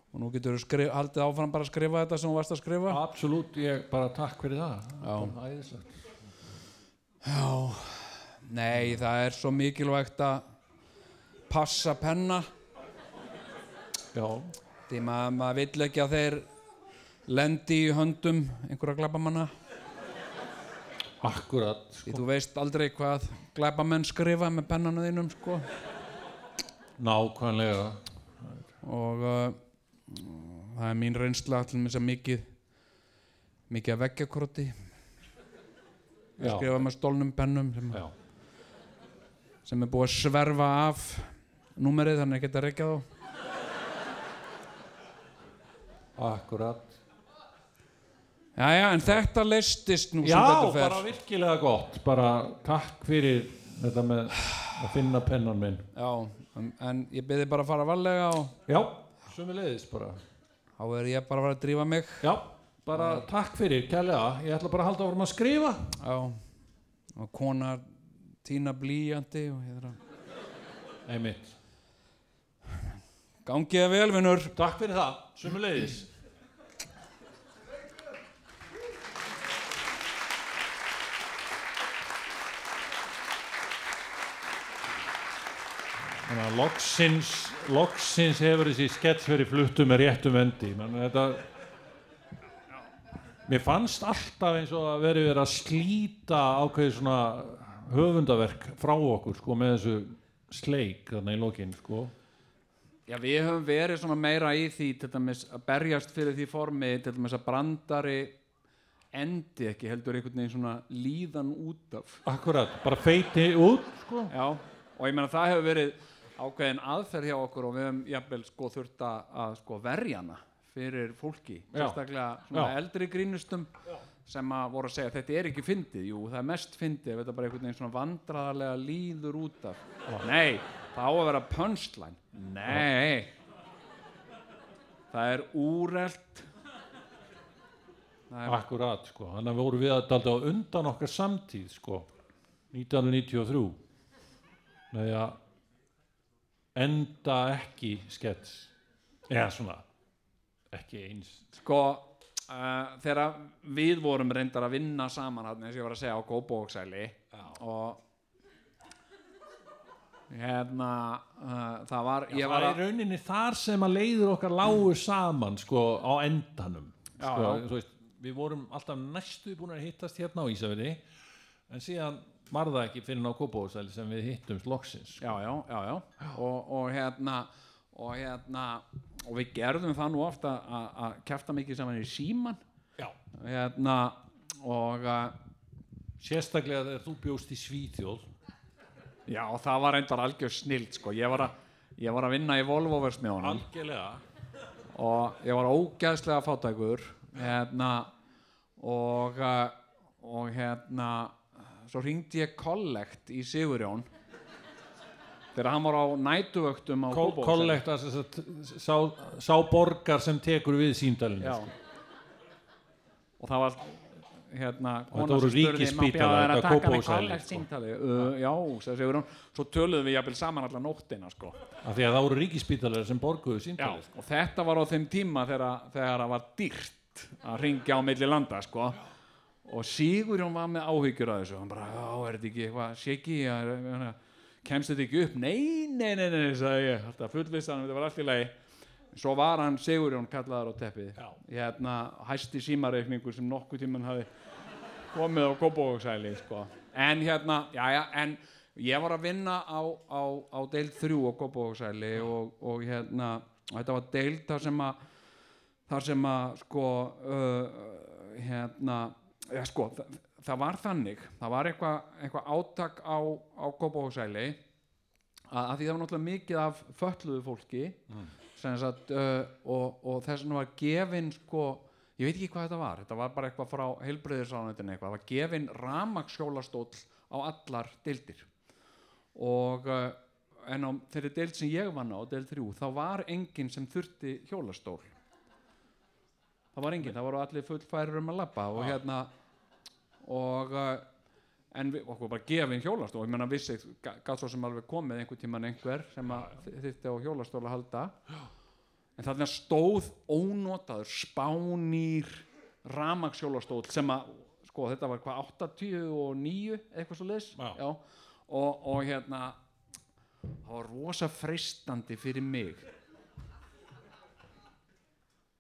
D: Og nú getur þú haldið áfram bara að skrifa þetta sem þú varst að skrifa.
C: Absolutt, ég bara takk fyrir það.
D: Já.
C: Æðislegt.
D: Já, nei það er svo mikilvægt að passa penna.
C: Já,
D: því maður mað vill ekki að þeir lendi í höndum einhverja glæbamanna
C: akkurat
D: því þú veist aldrei hvað glæbamenn skrifa með pennanu þínum sko.
C: Nákvæmlega.
D: Og uh, það er mín reynsla allir með þess að mikið mikið að veggjakróti
C: já,
D: skrifa með stólnum pennum sem,
C: já,
D: sem er búið að sverfa af númerið þannig að geta reykja þá.
C: Akkurat.
D: Jæja, en þetta leistist nú sem
C: já, bara virkilega gott. Bara takk fyrir þetta með að finna pennan minn.
D: Já, en, en ég byrði bara að fara varlega og
C: já, sömuleiðis bara.
D: Þá er ég bara að fara að drífa mig.
C: Já, bara takk fyrir, kærlega. Ég ætla bara að halda áfram að skrifa.
D: Já, og kona tína blíjandi og að
C: einmitt,
D: Gangið að vel, vinnur
C: takk fyrir það, sömuleiðis. Þannig að loksins, loksins hefur þessi skets verið fluttu með réttum endi. Þetta, mér fannst alltaf eins og að verið verið að slíta ákveðið svona höfundaverk frá okkur sko með þessu sleik þarna í lokinn sko.
D: Já, við höfum verið meira í því dæmis að berjast fyrir því formi dæmis að brandari endi ekki heldur einhvern veginn svona líðan út af
C: Akkurat, bara feiti út sko.
D: Já, og ég meina það hefur verið ákveðin aðferð hjá okkur og við höfum jafnvel sko þurft að, sko verja hana fyrir fólki,
C: Já.
D: sérstaklega svona
C: Já.
D: eldri grínustum sem að voru að segja þetta er ekki fyndið, jú það er mest fyndið ef þetta bara einhvern veginn svona vandraðarlega líður út af. Nei, það á að vera punchline. Nei. Það er úrelt. Er,
C: Akkurat sko, þannig að voru við að dalda undan okkar samtíð sko. 1993 með að enda ekki skets. Eða svona ekki eins.
D: Sko uh, þegar við vorum reyndar að vinna saman hann eins og ég var að segja á Kópavóksæli og hérna uh, það var
C: ég
D: ég
C: var
D: var
C: í
D: að
C: rauninni þar sem að leiður okkar lágu saman sko á endanum
D: Já,
C: sko,
D: já.
C: veist, við vorum alltaf næstu búin að hittast hérna á Ísafirði en síðan var það ekki fyrir ná Kópavóðsæli sem við hittumst loksins sko.
D: já, já, já, já. Og, og hérna og hérna og við gerðum það nú ofta að kæfta mikið saman í síman hérna og uh,
C: sérstaklega þegar þú bjóst í Svíþjóð.
D: Já, það var reyndar algjör snild sko, ég var að ég var að vinna í Volvo-versmiðunum
C: algjörlega.
D: Og ég var ógæðslega fátækur hérna og uh, og hérna svo ringdi ég kollekt í Sigurjón þegar hann var á nætuvöktum á
C: Kol- kollekta sá, sá borgar sem tekur við síndalinu
D: Já. og það var hérna kona
C: þetta voru
D: sem spurði,
C: ríkisspítalar,
D: "Má bjóða þér að taka með kollekt
C: sko."
D: símtali uh, já, Sigurjón svo töluðum við jafnvel saman allar nóttina sko.
C: af því að það voru ríkispítalar sem borguðu
D: Já,
C: síndalinu
D: og þetta var á þeim tíma þegar, þegar það var dýrt að ringja á milli landa sko. og Sigurjón var með áhyggjur af þessu hann bara, já, er þetta ekki eitthvað shiki, ja, kemst þetta ekki upp? Nei, nei, nei, nei, sagði ég. Þetta fullvissan, þetta var allt í lagi. Svo var hann Sigurjón kallaður á teppið.
C: Já.
D: hérna, hæsti símareikningur sem nokkuð tíman hafi komið á Kópavóksæli sko. en hérna, já, já, en ég var að vinna á, á, á deild þrjú á Kópavóksæli og, og hérna, þetta var deild þar sem að þar sem að sko uh, hérna ja, sko, það, það var þannig það var eitthvað eitthva átak á, á Kópahúsæli að, að því það var náttúrulega mikið af fötluðu fólki sem sagt, uh, og, og þess vegna var gefin sko, ég veit ekki hvað þetta var þetta var bara eitthvað frá heilbreyðisránetinu eitthvað, það var gefin ramaksjólastóll á allar deildir. Og uh, en á þeirri deild sem ég vann á, deild þrjú, þá var enginn sem þurfti hjólastól. Það var enginn, það voru allir fullfærir um að labba og hérna og uh, en við, okkur bara gefin hjólastól. Ég menna vissi, gæt svo sem alveg komið einhver tíman einhver sem að þyrfti á hjólastól að halda. En þarna stóð ónotaður spánýr ramagshjólastól sem að sko þetta var hvað 89 eitthvað svo leis og, og hérna það var rosa freistandi fyrir mig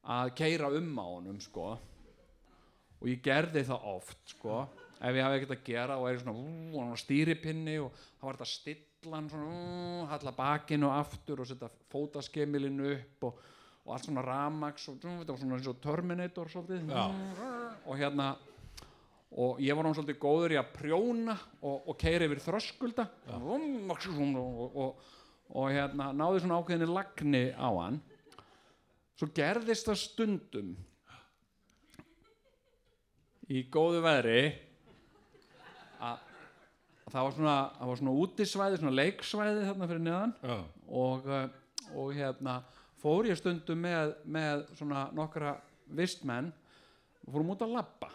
D: að keira um á honum sko og ég gerði það oft sko. Ef ég hafi ekkert að gera og er í svona, stýripinni og það var þetta að stilla hann svona, halla bakinu aftur og setja fótaskemilinu upp og, og allt svona ramax og svona eins og Terminator svolítið.
C: Já.
D: og hérna og ég var hann svolítið góður í að prjóna og, og keira yfir þröskulda. Og, og hérna náði svona ákveðinni lagni á hann. Svo gerðist það stundum í góðu veðri að að það var svona, það var svona útisvæði, svona leiksvæði þarna fyrir neðan
C: Já.
D: og, uh, og hérna fór ég stundum með, með svona nokkra vistmenn og fórum út að labba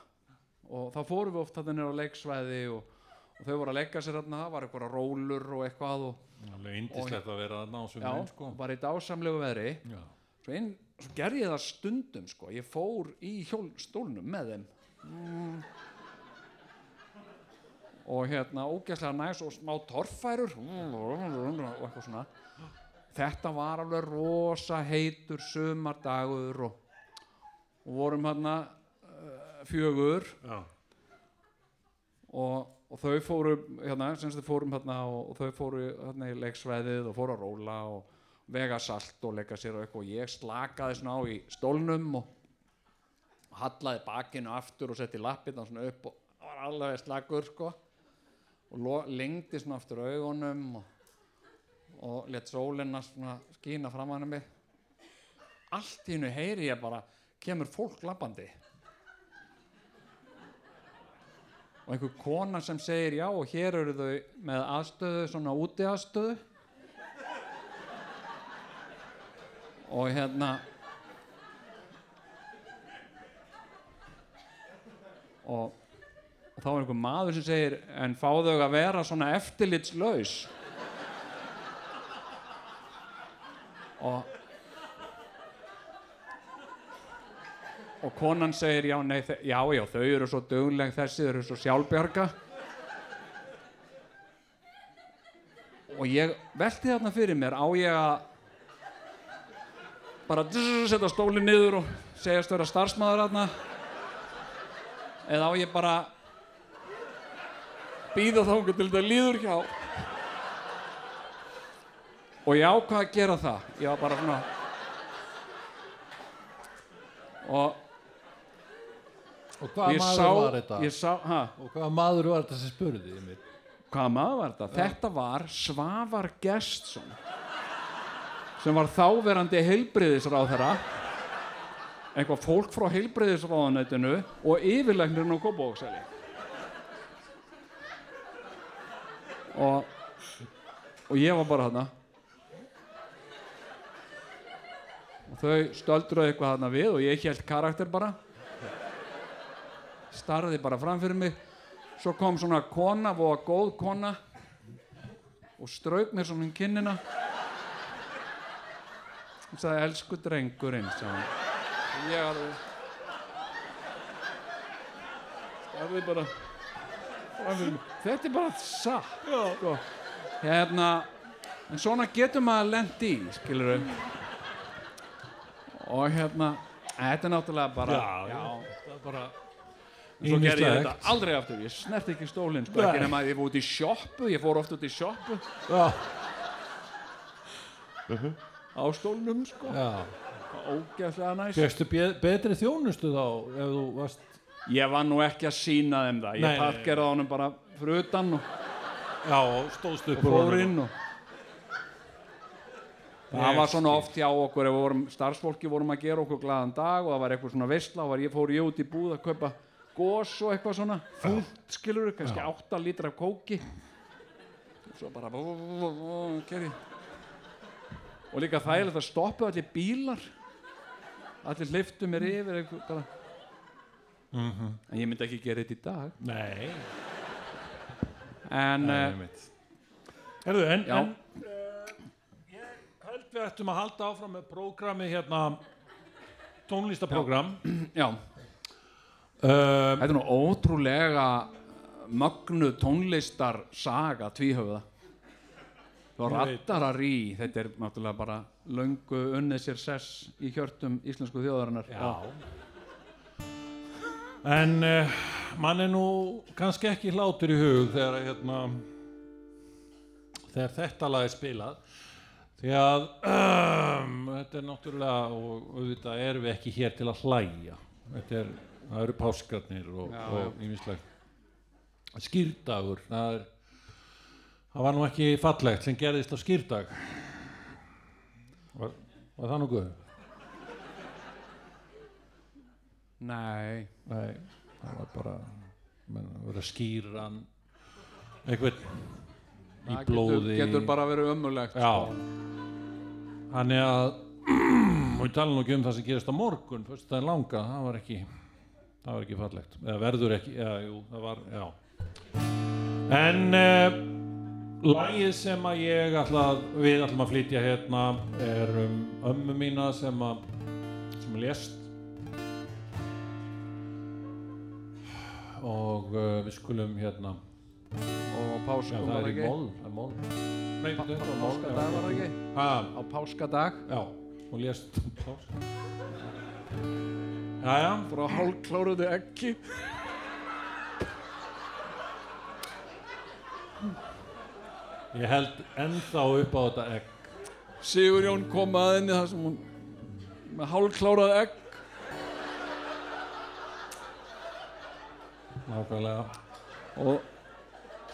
D: og þá fórum við oft þarna niður á leiksvæði og, og þau voru að leggja sér þarna það var eitthvað rólur og eitthvað og,
C: Alveg indislegt að vera þarna á
D: já,
C: sumrin sko.
D: bara í dásamlegu veðri
C: Já.
D: svo, svo gerði ég það stundum sko. ég fór í hjólstólnum með þeim mm. og hérna ógæslega næs og smá torfærur. Og eitthvað svona. Þetta var alveg rosa heitur sumardagur og, og vorum hérna uh, fjögur. Og, og þau fóru hérna, fórum hérna og, og þau fóru hérna í leiksvæðið og fóru að róla og vega salt og leika sér og eitthvað. Og ég slakaði svona á í stólnum og hallaði bakinu aftur og setti lappirna svona upp og var alveg slakur sko. Og lengdi svona aftur augunum og, og let sólina svona skína fram hann mig allt í hennu heyri ég bara kemur fólk lappandi. Og einhver kona sem segir já og hér eru þau með aðstöðu svona úti aðstöðu og hérna og, og þá er einhver maður sem segir en fá þau að vera svona eftirlitslaus? Og og konan segir já, nei, já, já, þau eru svo dugleg þessi, þau eru svo sjálfbjarga. Og ég velti þarna fyrir mér á ég að bara setja stólinn niður og segjast vera starfsmæður þarna eða á ég bara býða þá til þetta líður hjá og ég ákvað að gera það ég var bara svona og
G: Og hvaða
D: ég
G: maður
D: sá,
G: var þetta?
D: ég sá,
G: Og hvaða maður var þetta sem spurði einmitt?
D: hvaða maður var þetta? Þetta var Svavar Gestsson sem var þáverandi heilbriðisráðherra eitthvað fólk frá heilbriðisráðanætinu og yfirlegnirinn á Kópavóksæli og og ég var bara þarna. Og þau stöldruðu eitthvað þarna við og ég held karakter bara. Starði bara fram fyrir mig. Svo kom svona kona, voða góð kona og strauk mér svona um kinnina. Og sagði elsku drengurinn sagði ég alveg alveg bara þetta er bara satt sko. hérna en svona getur maður lent í skilur og hérna þetta er náttúrulega bara
C: Já, það er bara
D: En svo gerði ég þetta aldrei aftur, ég snert ekki stólinn sko, ekki nema að ég fór út í sjoppu, ég fór oft út í sjoppu.
C: Já,
D: á stólnum sko,
C: já.
D: Ógeðslega næs.
C: Fjöxtu betri þjónustu þá ef þú varst
D: Ég var nú ekki að sína þeim það, ég parkeraði honum bara fyrir utan og,
C: Já, og stóðst upp
D: og fór inn og Það var svona oft hjá okkur ef við vorum, starfsfólki vorum að gera okkur glaðan dag og það var eitthvað svona veistla og var, ég fór ég út í búð að kaupa gós og eitthvað svona. Fullt skilur, kannski 8 lítra af kóki. Og svo bara og líka þægilegt að stoppa allir bílar allir hliftu mér yfir eitthvað bara. En ég myndi ekki gera þetta í dag.
C: Nei,
D: en
C: Nei,
D: uh.
C: Herðu, en,
D: Já.
C: en uh, ég held við ættum að halda áfram með prógrami hérna tónlistaprógram
D: já,
C: um,
D: þetta er nú ótrúlega mögnu tónlistar saga tvíhöfða og
C: Ég veit.
D: rattararí þetta er náttúrulega bara löngu unnið sér sess í hjörtum íslensku þjóðarinnar.
C: Já. En uh, mann er nú kannski ekki hlátur í hug þegar hérna þegar þetta lag er spilað. Því að um, þetta er náttúrulega og auðvitað erum við ekki hér til að hlæja. Þetta er, það eru páskarnir og, og ímislegt skýrdagur það er það var nú ekki fallegt sem gerðist á skýrdag var, var það nokkuð?
D: nei,
C: Nei, það var bara menn, að vera að skýra hann einhvern í
D: það
C: blóði.
D: getur, getur bara verið ömulegt
C: Já. Þannig að og ég tala nú ekki um það sem gerist á morgun fyrst það er langa, það var ekki það var ekki fallegt, eða verður ekki já, jú, það var, já. En uh, lagið sem að ég ætla að við ætlum að flytja hérna er um ömmu mína sem að sem að lést. Og uh, við skulum hérna
D: og páska
C: það
D: var
C: er í mól, það er mól er
D: á páskadag var það ekki?
C: Ha,
D: á páskadag
C: Já, hún lést páska. Jæja,
D: frá hálfkláruðu ekki
C: ég held ennþá upp á þetta egg.
D: Sigur Jón kom að henni þar sem hún með hálfklárað egg.
C: Nákvæmlega.
D: Og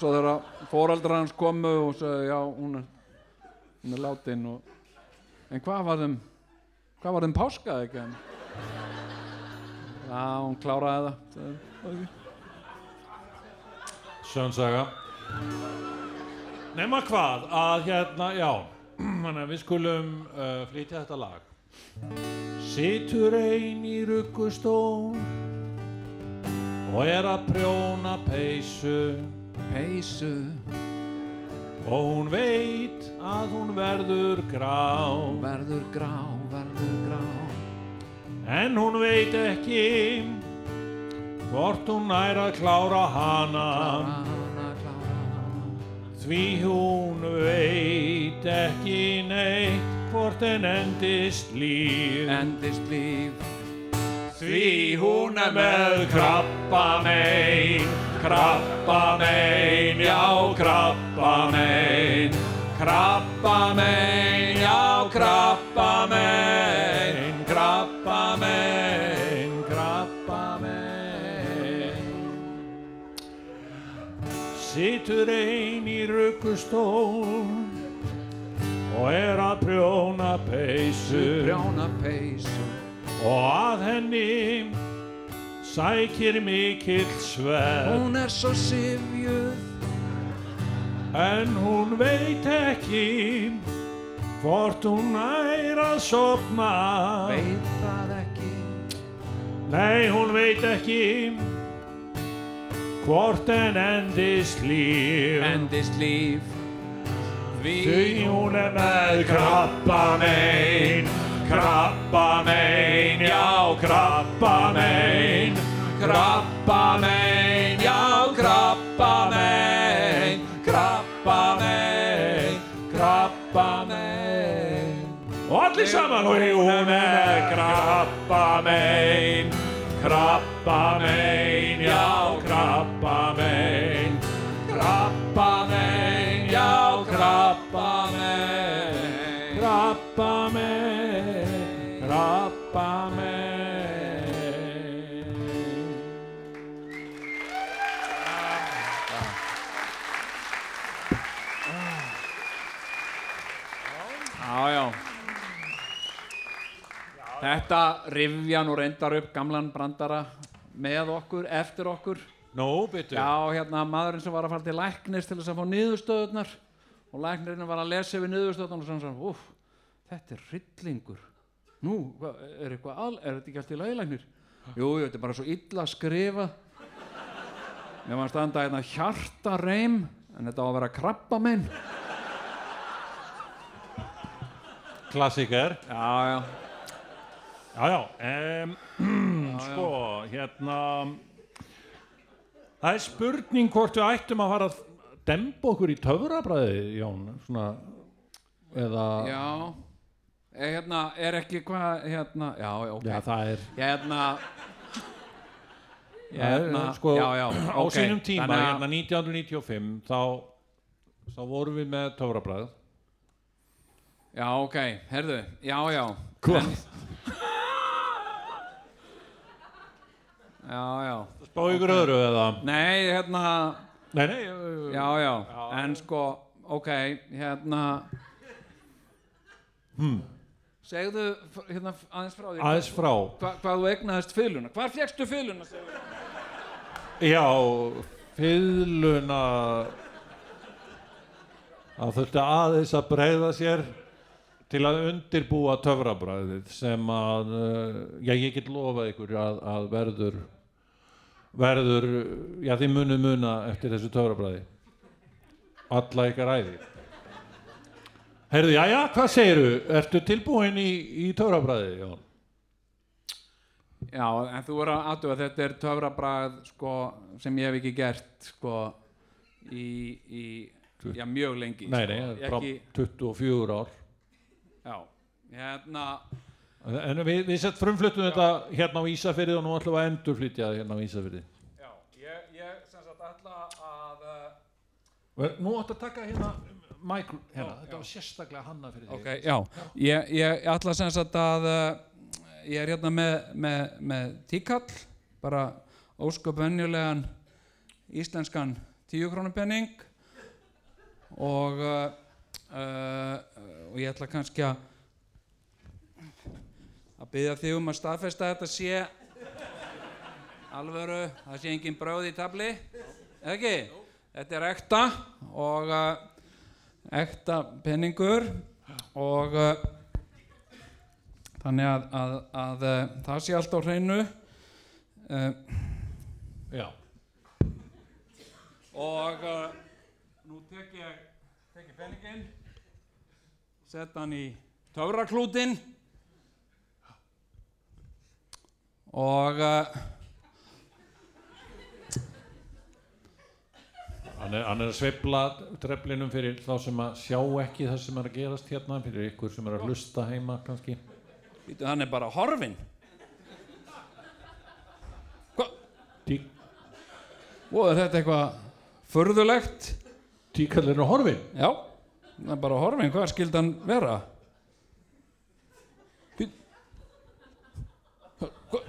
D: svo þegar foreldrar hans komu og sagði já hún er, hún er látin og, en hvað var þeim hvað var þeim páskað ekki en já hún kláraði það. Sagði,
C: Nema hvað, að hérna, já að við skulum uh, flytja þetta lag. Situr ein í ruggustól og er að prjóna peysu.
D: Peysu.
C: Og hún veit að hún verður grá.
D: Verður grá, verður grá.
C: En hún veit ekki hvort hún nær að klára hana
D: hana, klára hana
C: Því hún veit ekki neitt hvort en endist líf.
D: Endist líf.
C: Því hún er með krabba mein, krabba mein, já krabba mein. Krabba mein, já krabba mein, krabba mein, krabba mein. Situr ein í ruggustól og er að prjóna peysu.
D: Brjána peysu.
C: Og að henni sækir mikill sverð.
D: Hún er svo sifjuð
C: en hún veit ekki hvort hún nær að sopna
D: veit það ekki.
C: Nei hún veit ekki Hvort en endist líf.
D: Endist líf.
C: Því hún er með krabba megin Krabba megin, já krabba megin Krabba megin, já krabba megin Krabba megin, krabba megin Og allir saman, hún er með krabba megin krabba mein, já, krabba mein, krabba mein, já, krabba mein, krabba mein, krabba mein.
D: Já, já. Þetta rifja nú reyndar upp gamlan brandara með okkur, eftir okkur.
C: Nú, byttu.
D: Já, hérna maðurinn sem var að fara til læknis til þess að fá niðurstöðunar og læknirinn var að lesa yfir niðurstöðunar og sann sann, úf, þetta er hryllingur. Nú, hva, er eitthvað al, er þetta ekki allt í laglæknir? Jú, jú, þetta er bara svo illa skrifað. Mér var að standa hérna hjartareim, en þetta á að vera krabba minn.
C: Klassiker.
D: Já, já.
C: Já, já, um, sko, hérna, það er spurning hvort við ættum að fara að demba okkur í töfrabræði, Jón, svona, eða,
D: Já, er, hérna, er ekki hvað, hérna, já, ok.
C: Já, það er,
D: Hérna, hérna,
C: sko,
D: já, já,
C: á
D: ok.
C: sínum tíma,
D: Þannig
C: hérna 1995, þá, þá vorum við með töfrabræð.
D: Já, ok, herðu, já, já.
C: Hvað?
D: En- Já, já.
C: Spá ykkur öðru eða?
D: Nei, hérna,
C: Nei, nei,
D: já, já, en sko, ok, hérna,
C: Hmm.
D: segðu hérna aðeins frá því.
C: aðeins frá.
D: Hva, hvað þú egnaðist fyluna? Hvar fjekkstu fyluna?
C: Já, fiðluna það þurfti aðeins að breyða sér til að undirbúa töfrabræðið sem að uh, já, ég get lofað ykkur að, að verður verður, já þið munu muna eftir þessu töfrabræði alla ykkar æði Heyrðu, já, já, hvað segiru? Ertu tilbúin í, í töfrabræði, Jón?
D: Já, en þú voru að aðtuga að þetta er töfrabragð sko, sem ég hef ekki gert sko, í, í já, mjög lengi
C: Nei,
D: sko.
C: nei, frá
D: ekki,
C: 24 ár
D: já, hérna
C: En við, við sett frumfluttum þetta hérna á Ísafyrði og nú ætlum við að endurflytja hérna á Ísafyrði.
D: já, ég, ég sem sagt ætla að uh,
C: nú ættu að taka hérna micro, hérna, þetta var sérstaklega hanna fyrir
D: ok, já, ég, ég ætla sem sagt að uh, ég er hérna með, með, með tíkall bara ósköp venjulegan íslenskan tíu krónupenning og uh, uh, og ég ætla kannski að að byggja þig um að staðfesta að þetta sé alvöru, það sé engin bröð í tabli eða ekki? Þetta er ekta og uh, ekta penningur og uh, þannig að, að, að uh, það sé allt á hreinu. Uh,
C: Já,
D: og uh, nú tek ég tek ég penningin set hann í töfraklútin og uh,
C: hann er, hann er að sveifla treflinum fyrir þá sem að sjá ekki það sem er að gerast hérna, fyrir ykkur sem er að hlusta heima kannski.
D: Býtu, hann er bara horfinn Hvað?
C: Tí,
D: Og er þetta eitthvað furðulegt?
C: tíkallin er horfin.
D: Já, það er bara horfinn, hvað skildi hann vera? Býtu Hva?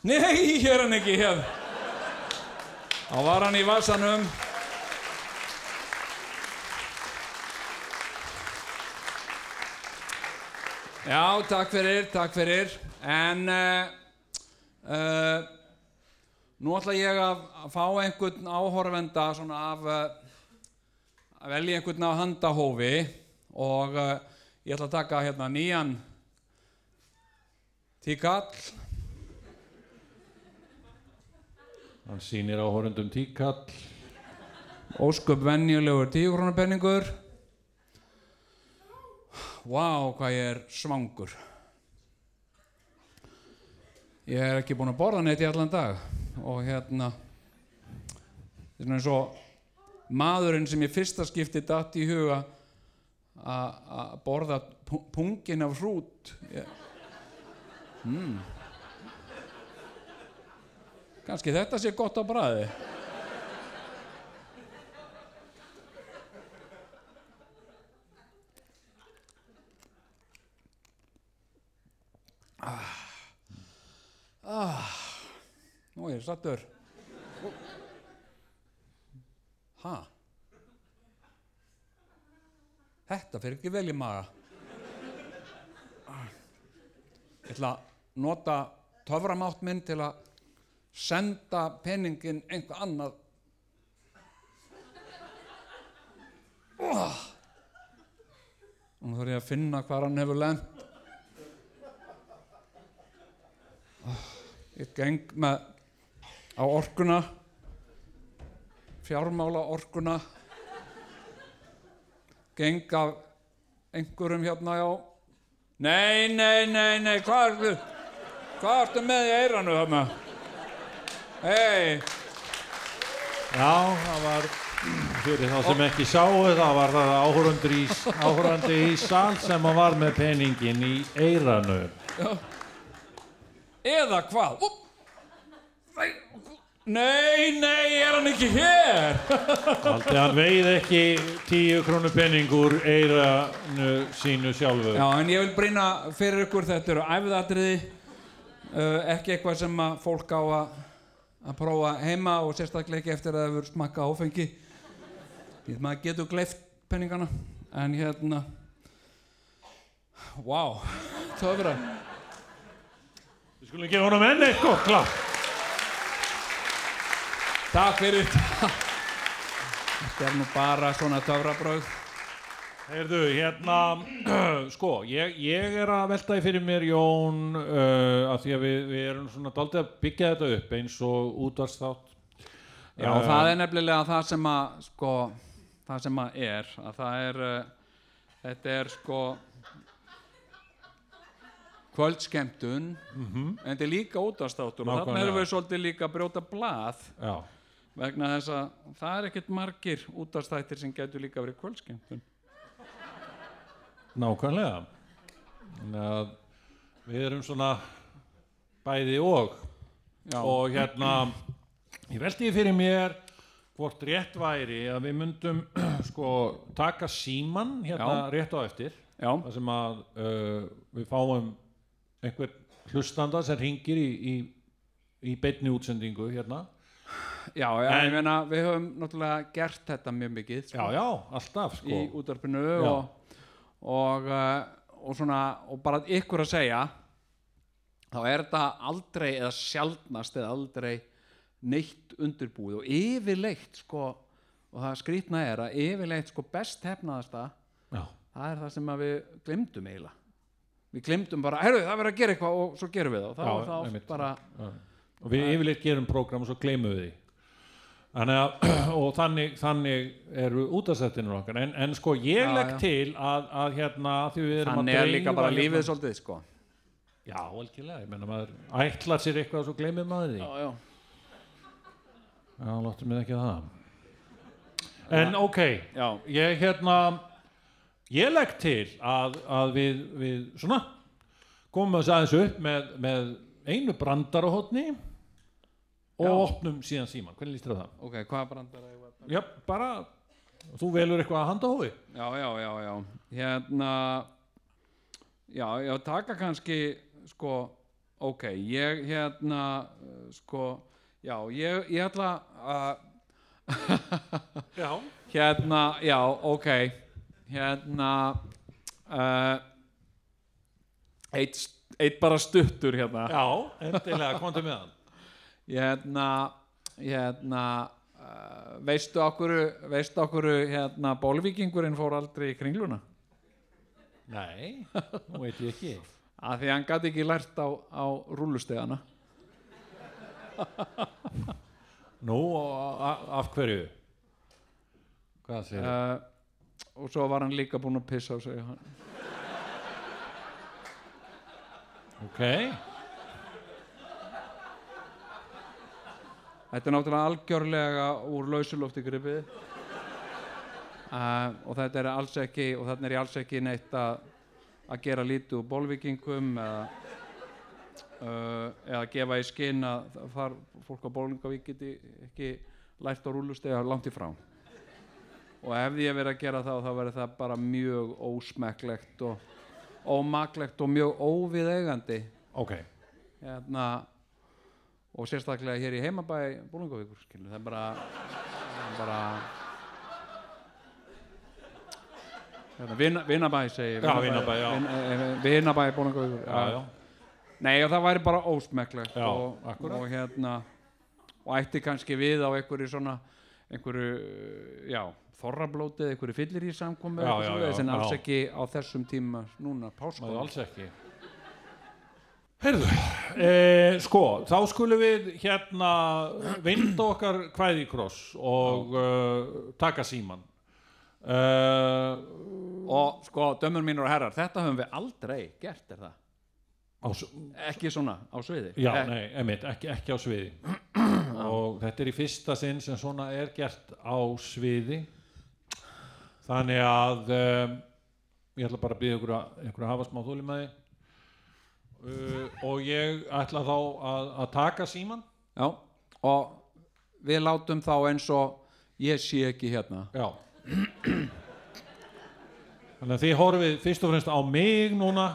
D: Nei, hér er hann ekki hér. Þá var hann í vasanum. Já, takk fyrir, takk fyrir. En uh, uh, Nú ætla ég að, fá einhvern áhorfenda af uh, að velja einhvern af handahófi og uh, ég ætla að taka hérna nýjan tíkall
C: Hann sýnir áhorundum tíkall.
D: ósköp venjulegur tíukrónapenningur Vá, hvað ég er svangur Ég er ekki búinn að borða neitt í allan dag og hérna þetta er svona eins og maðurinn sem ég fyrsta skipti datt í huga að borða pu- pungin af hrút ég... mm. Kannski þetta sé gott á bræði ah. Ah. nú er ég sattur ha þetta fyrir ekki vel í maga ég ætla að nota töframátt minn til að senda peningin einhver annað oh. nú þarf ég að finna hvað hann hefur lent oh. ég geng með á orkuna fjármála orkuna geng af einhverjum hérna já nei, nei, nei, nei hvað ertu hvað ertu með í eiranu þarna hei
C: Já, það var fyrir þá sem ekki sáu það var það áhörundur í, áhörandi í sal sem var með peningin í eiranu
D: eða hvað? Nei, nei, er hann ekki hér?
C: Aldrei hann veið ekki tíu krónu penning úr eiranu sínu sjálfu.
D: Já, en ég vil brýna fyrir ykkur þetta eru æfðatriði uh, ekki eitthvað sem að fólk á að að prófa heima og sérstaklega ekki eftir að það hefur smakka áfengi. Því að maður getur gleift penningana en hérna wow, töfra
C: Við skulum gefa honum enn eitt gott klapp.
D: Takk fyrir. Þetta er nú bara svona töfrabröð
C: Heyrðu, hérna, sko, ég, ég er að velta í fyrir mér, Jón, uh, að því að við, við erum svona daldið að byggja þetta upp eins og útvarsþátt.
D: Já, það er nefnilega það sem að sko, það sem að er að það er uh, þetta er sko kvöldskemtun en þetta er líka útastáttur og þarna erum við svolítið líka að brjóta blað
C: Já,
D: vegna þess að það er ekkert margir útastættir sem getur líka verið kvöldskemtun
C: nákvæmlega. Þannig að við erum svona bæði og.
D: Já,
C: Og hérna, ég velti því fyrir mér hvort rétt væri að við myndum sko taka síman hérna
D: Já.
C: rétt á eftir.
D: já,
C: þar sem að uh, við fáum einhver hlustanda sem ringir í, í, í beinni útsendingu hérna
D: já, já
C: En-
D: ég meina við höfum náttúrulega gert þetta mjög mikið sko,
C: já, já, alltaf sko
D: í útarpinu og, og, uh, og svona og bara ykkur að segja þá er þetta aldrei eða sjaldnast eða aldrei neitt undirbúið. Og yfirleitt sko og það skrýtna er að yfirleitt sko best hefnaðasta
C: já,
D: það er það sem við glemdum eiginlega. Við glemdum bara, herru það verður að gera eitthvað og svo gerum við það. Og þá
C: Já,
D: er það oft bara
C: já. og við yfirleitt gerum prógram og svo gleymum við því Þannig að, og þannig, þannig eru útastættinur okkar. En, en sko ég
D: Já,
C: legg
D: já.
C: til að, að hérna því við erum
D: þannig
C: að
D: er líka bara lífið
C: hérna,
D: svolítið sko.
C: Já, algjörlega, ég menna maður ætlar sér eitthvað og svo gleymir maður því.
D: Já, já.
C: já, láttum við ekki að það. En ok,
D: já,
C: ég hérna ég legg til að, að við, við svona komum þess aðeins upp með, með einu brandarahotni og opnum síðan síman hvernig líst þér á það?
D: ok, hvað brandar að ég
C: Já, bara þú velur eitthvað að handa hófi
D: Já, já, já, já. Hérna, já, já, taka kannski, sko, ok, ég, hérna, sko, já, ég, ég ætla að,
C: Já,
D: hérna, já, ok, hérna, uh, eitt, eitt bara stuttur, hérna,
C: já, endilega komdu með hann
D: hérna, hérna, uh, veistu okkur, veistu okkur, hérna, bólvíkingurinn fór aldrei í kringluna?
C: Nei, nú veit ég ekki.
D: Að því hann gæti ekki lært á, á rúlustegana
C: Nú, af hverju? Hvað segir uh,
D: uh, og svo var hann líka búinn að pissa á sig.
C: Ok,
D: þetta er náttúrulega algjörlega úr lausulofti gripið. Uh, og þetta er alls ekki og þarna er ég alls ekki neitt að að gera lítið úr bólvíkingum eða uh, eða gefa í skinn að þar fólk á Bólingavík geti ekki lært á rúlustega langt í frá. Og ef ég verið að gera það þá verður það bara mjög ósmekklegt og ómaklegt og mjög óviðeigandi.
C: Ok,
D: hérna, og sérstaklega hér í heimabæ Bólingavíkur skilur, það er bara, það er bara hérna, vina, vinabæ segi ég,
C: Já, Vinabæ,
D: eh,
C: já, já
D: Nei og það væri bara ósmekklegt
C: Já,
D: og, og hérna og ætti kannski við á einhverju svona einhverju, já þorrablótið, einhverju fyllir í
C: já,
D: en alls
C: já.
D: ekki á þessum tíma núna páskóla
C: alls ekki Heyrðu, e, sko, þá skulum við hérna vinda okkar kvæði í kross og uh, taka síman uh,
D: og sko, dömur mínur og herrar þetta höfum við aldrei gert, er það? Ekki svona á sviði?
C: Já,
D: Eh,
C: nei, emitt, ekki, ekki á sviði. Og þetta er í fyrsta sinn sem svona er gert á sviði. Þannig að um, ég ætla bara að byggja ykkur að, ykkur að hafa smá þúlimæði uh, og ég ætla þá að, að taka síman
D: já, og við látum þá eins og ég sé ekki hérna.
C: Já. Þannig að þið horfið fyrst og fremst á mig núna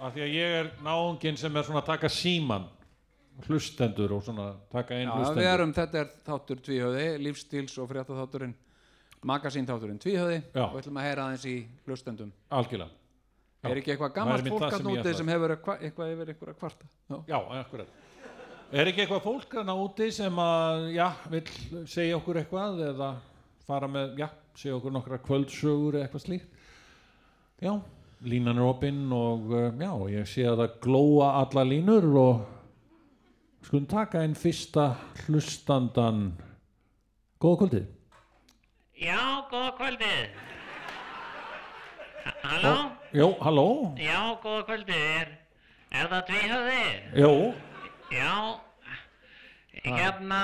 C: af því að ég er náunginn sem er svona að taka síman hlustendur og svona taka inn
D: Já,
C: hlustendur.
D: við erum, þetta er þáttur tvíhöði, lífstíls og frétta þátturinn magasín þátturinn tvíhöði
C: Já.
D: og við ætlum að heyra aðeins í hlustendur
C: algjörlega. Já.
D: Er ekki eitthvað gammalt fólk að núti sem hefur eitthvað, yfir einhverja kvarta Já.
C: Já, akkurat Er ekki eitthvað fólk þarna úti sem að, já, vill segja okkur eitthvað eða fara með, já, segja okkur nokkra kvöldsögur eða eitthvað slíkt? Já, línan er opinn og uh, já, ég sé að það glóa alla línur og skulum taka inn fyrsta hlustandan. Góða kvöldið.
F: Já, góða kvöldið. Ha- Halló?
C: Jó, halló?
F: Já, góða kvöldið. Er, það tvíhöði?
C: Jó,
F: Já. Hérna,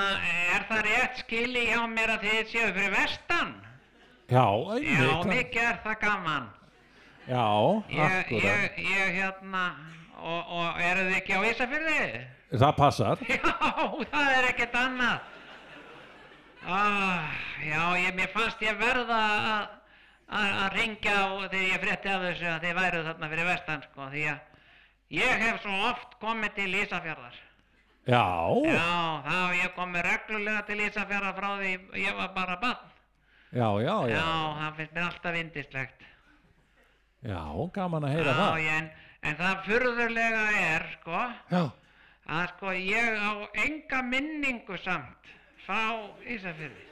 F: er það rétt skili hjá mér að þið séu fyrir vestan?
C: já,
F: Já,
C: einmitt.
F: mikið er það gaman.
C: Já,
F: Ég,
C: akkurat.
F: ég, ég hérna, og, og eru þið ekki á Ísafyrði?
C: Það passar.
F: Já, það er ekkert annað. Ah, já, ég, mér fannst ég verða að að ringja og þegar ég frétti af þessu að þið væruð þarna fyrir vestan, sko, því að ég hef svo oft komið til Ísafjarðar.
C: Já,
F: Já, þá ég komið reglulega til Ísafjarðar frá því ég var bara barn.
C: já, já, já.
F: Já, það finnst mér alltaf vindislegt.
C: Já, gaman að heyra
F: Já,
C: það.
F: ég, en, en það furðurlega er, sko,
C: Já,
F: að sko ég á enga minningu samt frá Ísafjörði.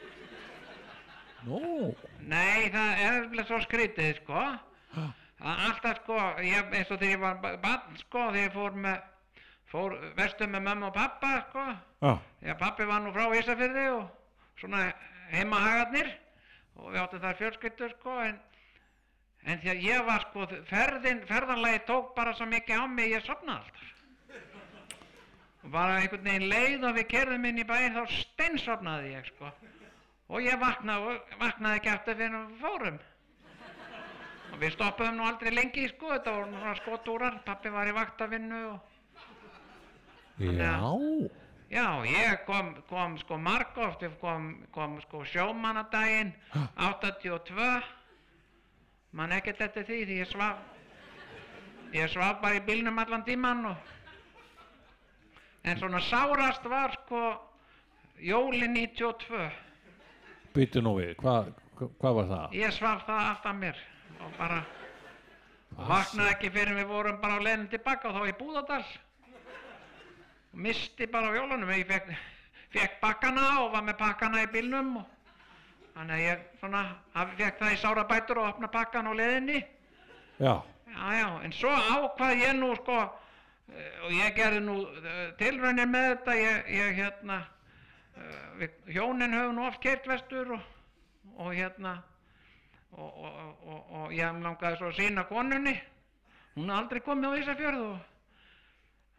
C: Nú,
F: Nei, það er vel svo skrítið, sko. Að alltaf, sko, ég, eins og þegar ég var ba- barn, sko, þegar ég fór með, fór vestum með mömmu og pappa, sko.
C: já,
F: Því að pappi var nú frá Ísafjörði og svona heimahagarnir og við áttum þar fjölskyldur, sko, en, en því að ég var, sko, ferðin, ferðanlagi tók bara svo mikið á mig, ég sopnaði alltaf. Og bara einhvern veginn leið og við kerðum inn í bæinn þá steinsopnaði ég, sko. Og ég vaknaði, vaknaði ekki eftir fyrir við fórum. Og við stoppuðum nú aldrei lengi, sko, þetta voru svona skotúrar, pappi var í vaktavinnu og
C: já,
F: Já, ég kom, kom sko margóft, ég kom, kom sko sjómanadaginn 82, man ekkert eftir því því ég svaf, ég svaf bara í bílnum allan tíman og, en svona sárast var sko jólin 92,
C: byttu nú við, hvað hva, hva var það?
F: ég svaf það allt af mér og bara vaknaði ekki fyrir við vorum bara á leiðin tilbaka og þá í Búðardal. Og misti bara á jólunum ég fekk, fekk bakkana og var með pakkana í bílnum og þannig að ég svona fekk það í sára bætur og opna pakkan á leiðinni.
C: Já,
F: já já en svo ákvað ég nú sko eh, og ég gerði nú eh, tilraunir með þetta. Ég, ég hérna við, hjónin höfum nú oft keirt vestur og, og hérna og, og, og, ég langaði svo að sína konunni. Hún er aldrei komið á Ísafjörð og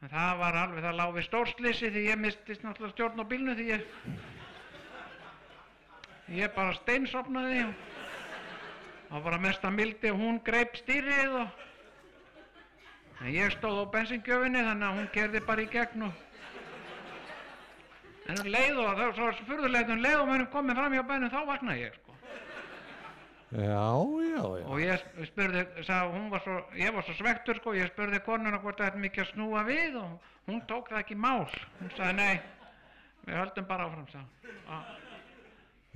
F: en það var alveg, það lág við stórslýsi því ég mistist náttúrulega stjórn á bílnu því ég ég bara steinsopnaði og bara mesta mildi og hún greip stýrið og en ég stóð á bensingjöfinni þannig að hún kerði bara í gegn og en um leið og það var svo furðulegt um leið og mér komið fram hjá bænum þá vaknaði ég sko.
C: Já, já, já.
F: og ég sp- spurði, hún var svo, ég var svo svektur sko, ég spurði konuna hvort það er mikið að snúa við og hún tók það ekki mál, hún sagði nei, við höldum bara áfram, hún.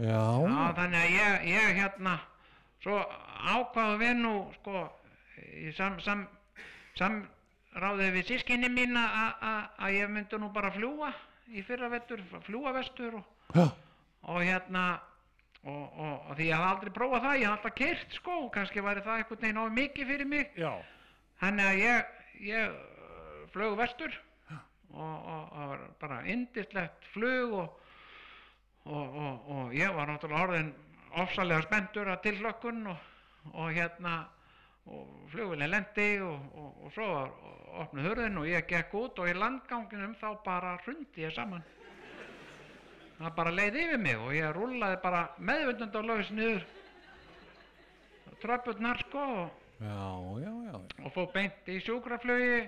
C: Já,
F: Já, þannig að ég, ég hérna, svo ákvaðu við nú, sko, í sam, sam, samráðið við sískinni mín að ég myndi nú bara fljúa í fyrra vettur, fljúa vestur og, og hérna, og, og, og því ég hafði aldrei prófað það, ég hafði alltaf kyrt, sko, kannski væri það einhvern veginn of mikið fyrir mig.
C: já.
F: Þannig að ég, ég uh, flög vestur og, og var bara indislegt flug og, og, og, og ég var náttúrulega orðin ofsalega spenntur að tilhlökkun og, og hérna og flugvillin lendi og, og, og svo var opnuð hurðin og ég gekk út og í landganginum þá bara hrundi ég saman. Það bara leið yfir mig og ég rúllaði bara meðvindund og laus niður tröppurnar sko og og fór beint í sjúkraflugi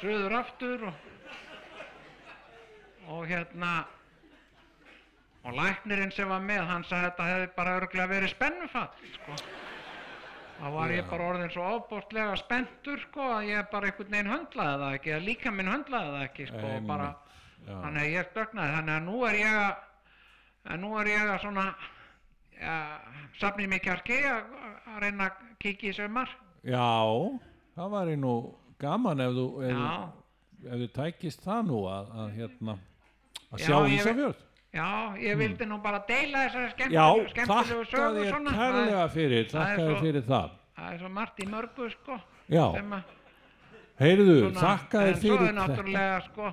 F: suður aftur og, og hérna og læknirinn sem var með hann sagði að þetta hefði bara örglega verið spennufall sko. Þá var ég bara orðin svo ábóstlega spenntur sko að ég bara einhvern veginn höndlaði það ekki að líka minn höndlaði það ekki sko og bara
C: já.
F: þannig að ég stöknaði þannig að nú er ég að nú er ég að svona ja, safni mig kjarki að, að reyna að kíkja í sömar
C: Já, það væri nú gaman ef þú, ef, ef þú tækist það nú að, að hérna, að
F: Já,
C: sjá
F: ég-
C: Ísafjörð.
F: Já, ég vildi nú bara deila þessari
C: Já,
F: skemmtilegu,
C: þakka
F: skemmtilegu sögu
C: þér
F: svona.
C: kærlega fyrir,
F: það er
C: þakka þér fyrir það.
F: Það er svo margt í mörgu, sko.
C: Já, heyrðu, þakka þér
F: En svo
C: fyrir
F: er náttúrulega, sko,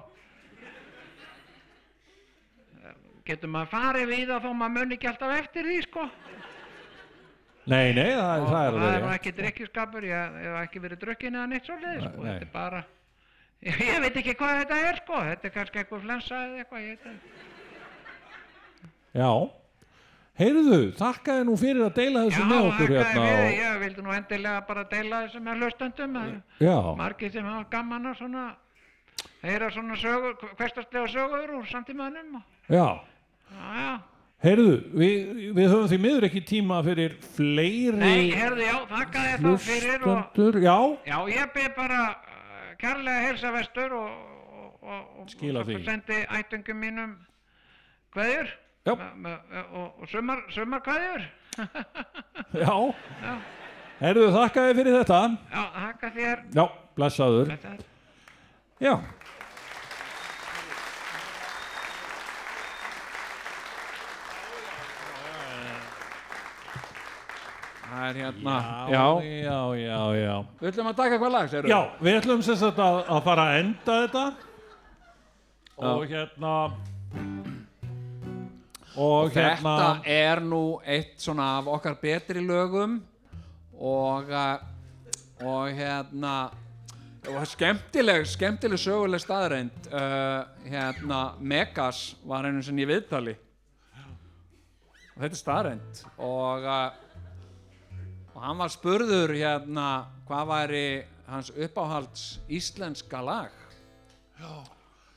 F: getur maður farið við það þó maður mun ekki alltaf eftir því, sko.
C: Nei, nei, það,
F: Og
C: það er
F: það er
C: alveg
F: nú
C: rétt.
F: ekki drikkjuskapur, ég hef ekki verið drukkin eða neitt svolítið, sko.
C: Nei.
F: Þetta er bara, ég, ég veit ekki hvað þetta er, sko. Þetta er kannski eitthvað flensa eða eitthvað, ég veit það.
C: Já, heyrðu, þakka þér nú fyrir að deila
F: Já,
C: þessu með okkur
F: þakkaði
C: hérna.
F: við,
C: og-
F: ég vildi nú endilega bara deila þessu með
C: Já,
F: margir sem hafa gaman að svona heyra svona sögur, hverstaslega sögur úr samtímaðunum og
C: já.
F: já, já,
C: Heyrðu, við, við höfum því miður ekki tíma fyrir fleiri
F: nei, herðu, já, þakka þér þá fyrir og.
C: Já,
F: já, ég byrð bara uh, kærlega heilsa vestur og, og, og, sendi ættungum mínum
C: Já.
F: Me- og, og sumar, sumar kveðjur
C: já.
F: Já.
C: Heyrðu, þakka þér fyrir þetta.
F: já, þakka þér
C: Já, blessaður.
F: Blessaður.
C: Já.
D: Það er hérna,
C: Já,
D: já.
C: já, já, já.
D: Við ætlum að taka eitthvað lag, segir
C: Já, við ætlum sem sagt að, að fara að enda þetta og hérna og hérna
D: Þetta er nú eitt svona af okkar betri lögum og, uh, og hérna og skemmtileg, skemmtileg söguleg staðreind uh, hérna Megas var einu sinni í viðtali. Og þetta er staðreind og, uh, og hann var spurður hérna hvað væri hans uppáhalds íslenska lag. Já.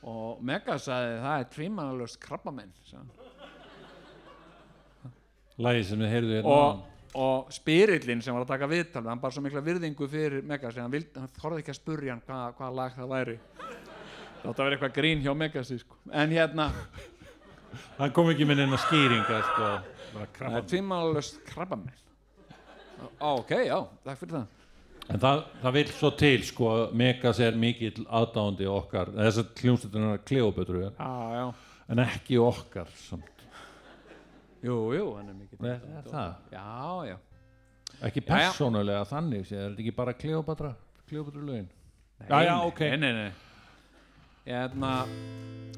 D: og Megas sagði það er tvímanalust krabbamenn sagði
C: lagi sem við heyrðu hérna
D: og, og spyrillin sem var að taka viðtal hann bara svo mikla virðingu fyrir Megas hann, hann þorði ekki að spurja hann hvaða hvað lag það væri. Átti að vera eitthvað grín hjá Megasi sko. en hérna,
C: hann kom ekki með neina skýringa sko.
D: það er tvímálust krabbamenn ok, já, takk fyrir það.
C: En það, það vil svo til sko, Megas er mikill aðdáandi okkar þess að hljómsveitunar Kleopötru er,
D: já,
C: en ekki okkar samt.
D: Jú, jú, hann er mikið
C: er, er það?
D: Já, já,
C: ekki
D: Já, já.
C: persónulega þannig sé, er þetta ekki bara Kleopatra Kleopatra lögin?
D: Nei,
C: já, já,
D: nei,
C: ok.
D: Nei, nei, nei. hérna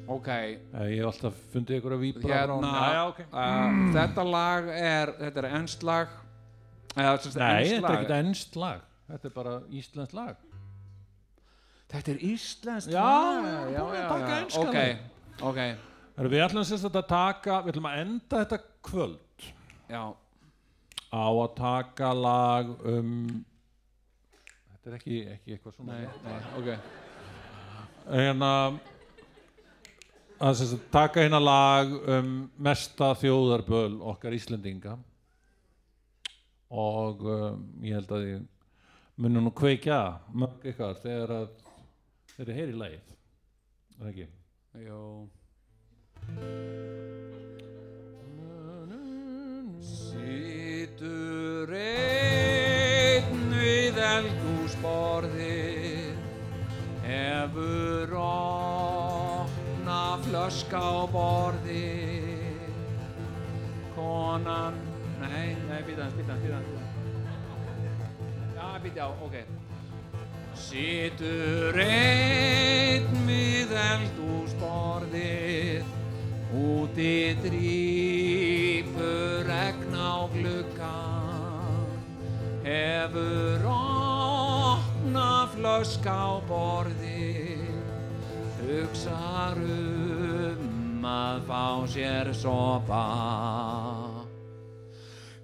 D: ok,
C: ég hef alltaf fundið ykkur að víbra
D: hérna
C: já, já, ok.
D: uh, þetta lag er þetta er ennst lag. Eða, sem sagt,
C: Nei, þetta er ekkert ennst lag. Þetta er bara íslenskt lag.
D: Þetta er
C: Já,
D: lag.
C: já,
D: já,
C: búin að
D: já,
C: taka
D: já.
C: enska
D: Ok, ok,
C: Heru, Við ætlum sérst að taka Við ætlum að enda þetta kvöld
D: já,
C: á að taka lag um þetta er ekki, ekki eitthvað svona
D: Nei, nei, ok.
C: Hérna að sagt, taka hérna lag um mesta þjóðarböl okkar Íslendinga. Og um, ég held að ég munum nú kveikja mörg ykkar þegar að þeir eru heyri lagið. Er það ekki?
D: Jó Sýtur einn við eldhúsborðið Hefur opna flöska á borðið Konan Nei, nei, býta býta býta Já, býta á, ok. Sýtur einn við eldhúsborðið Úti drýpur regn á gluggan Hefur opna flösk á borðið. Hugsar um að fá sér sopa.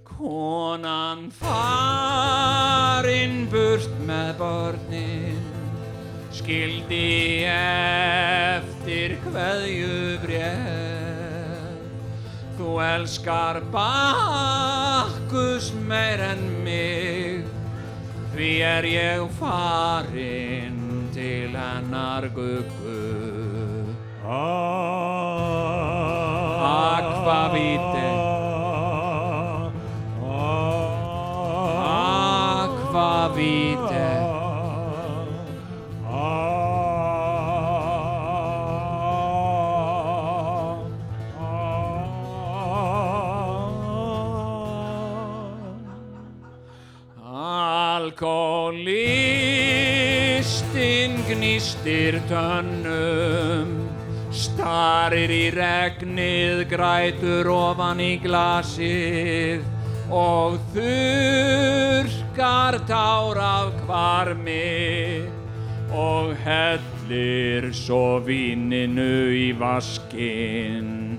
D: Konan farinn burt með börnin. Skildi eftir hverju bref Þú elskar bakkus meir en mig. Því er ég farinn til hennar guggu. Aquavite Aquavite Gnistir tönnum Starir í regnið, grætur ofan í glasið og þurrkar tár af kvarmi og hellir svo víninu í vaskinn.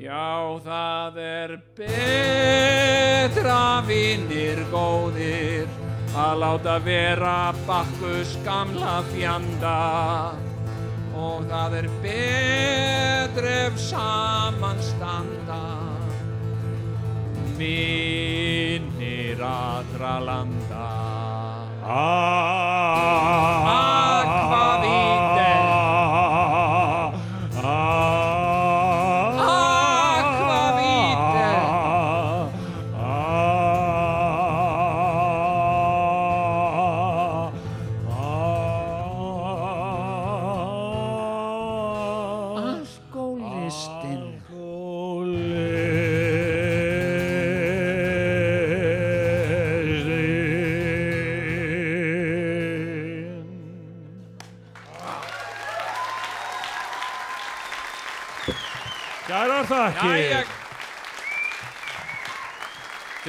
D: Já, það er betra vinnir góðir að láta vera bakkus gamla fjanda. Og það er betra ef samanstanda vinnir allra landa. Aquavite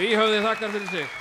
D: Því höfði þakkar fyrir sig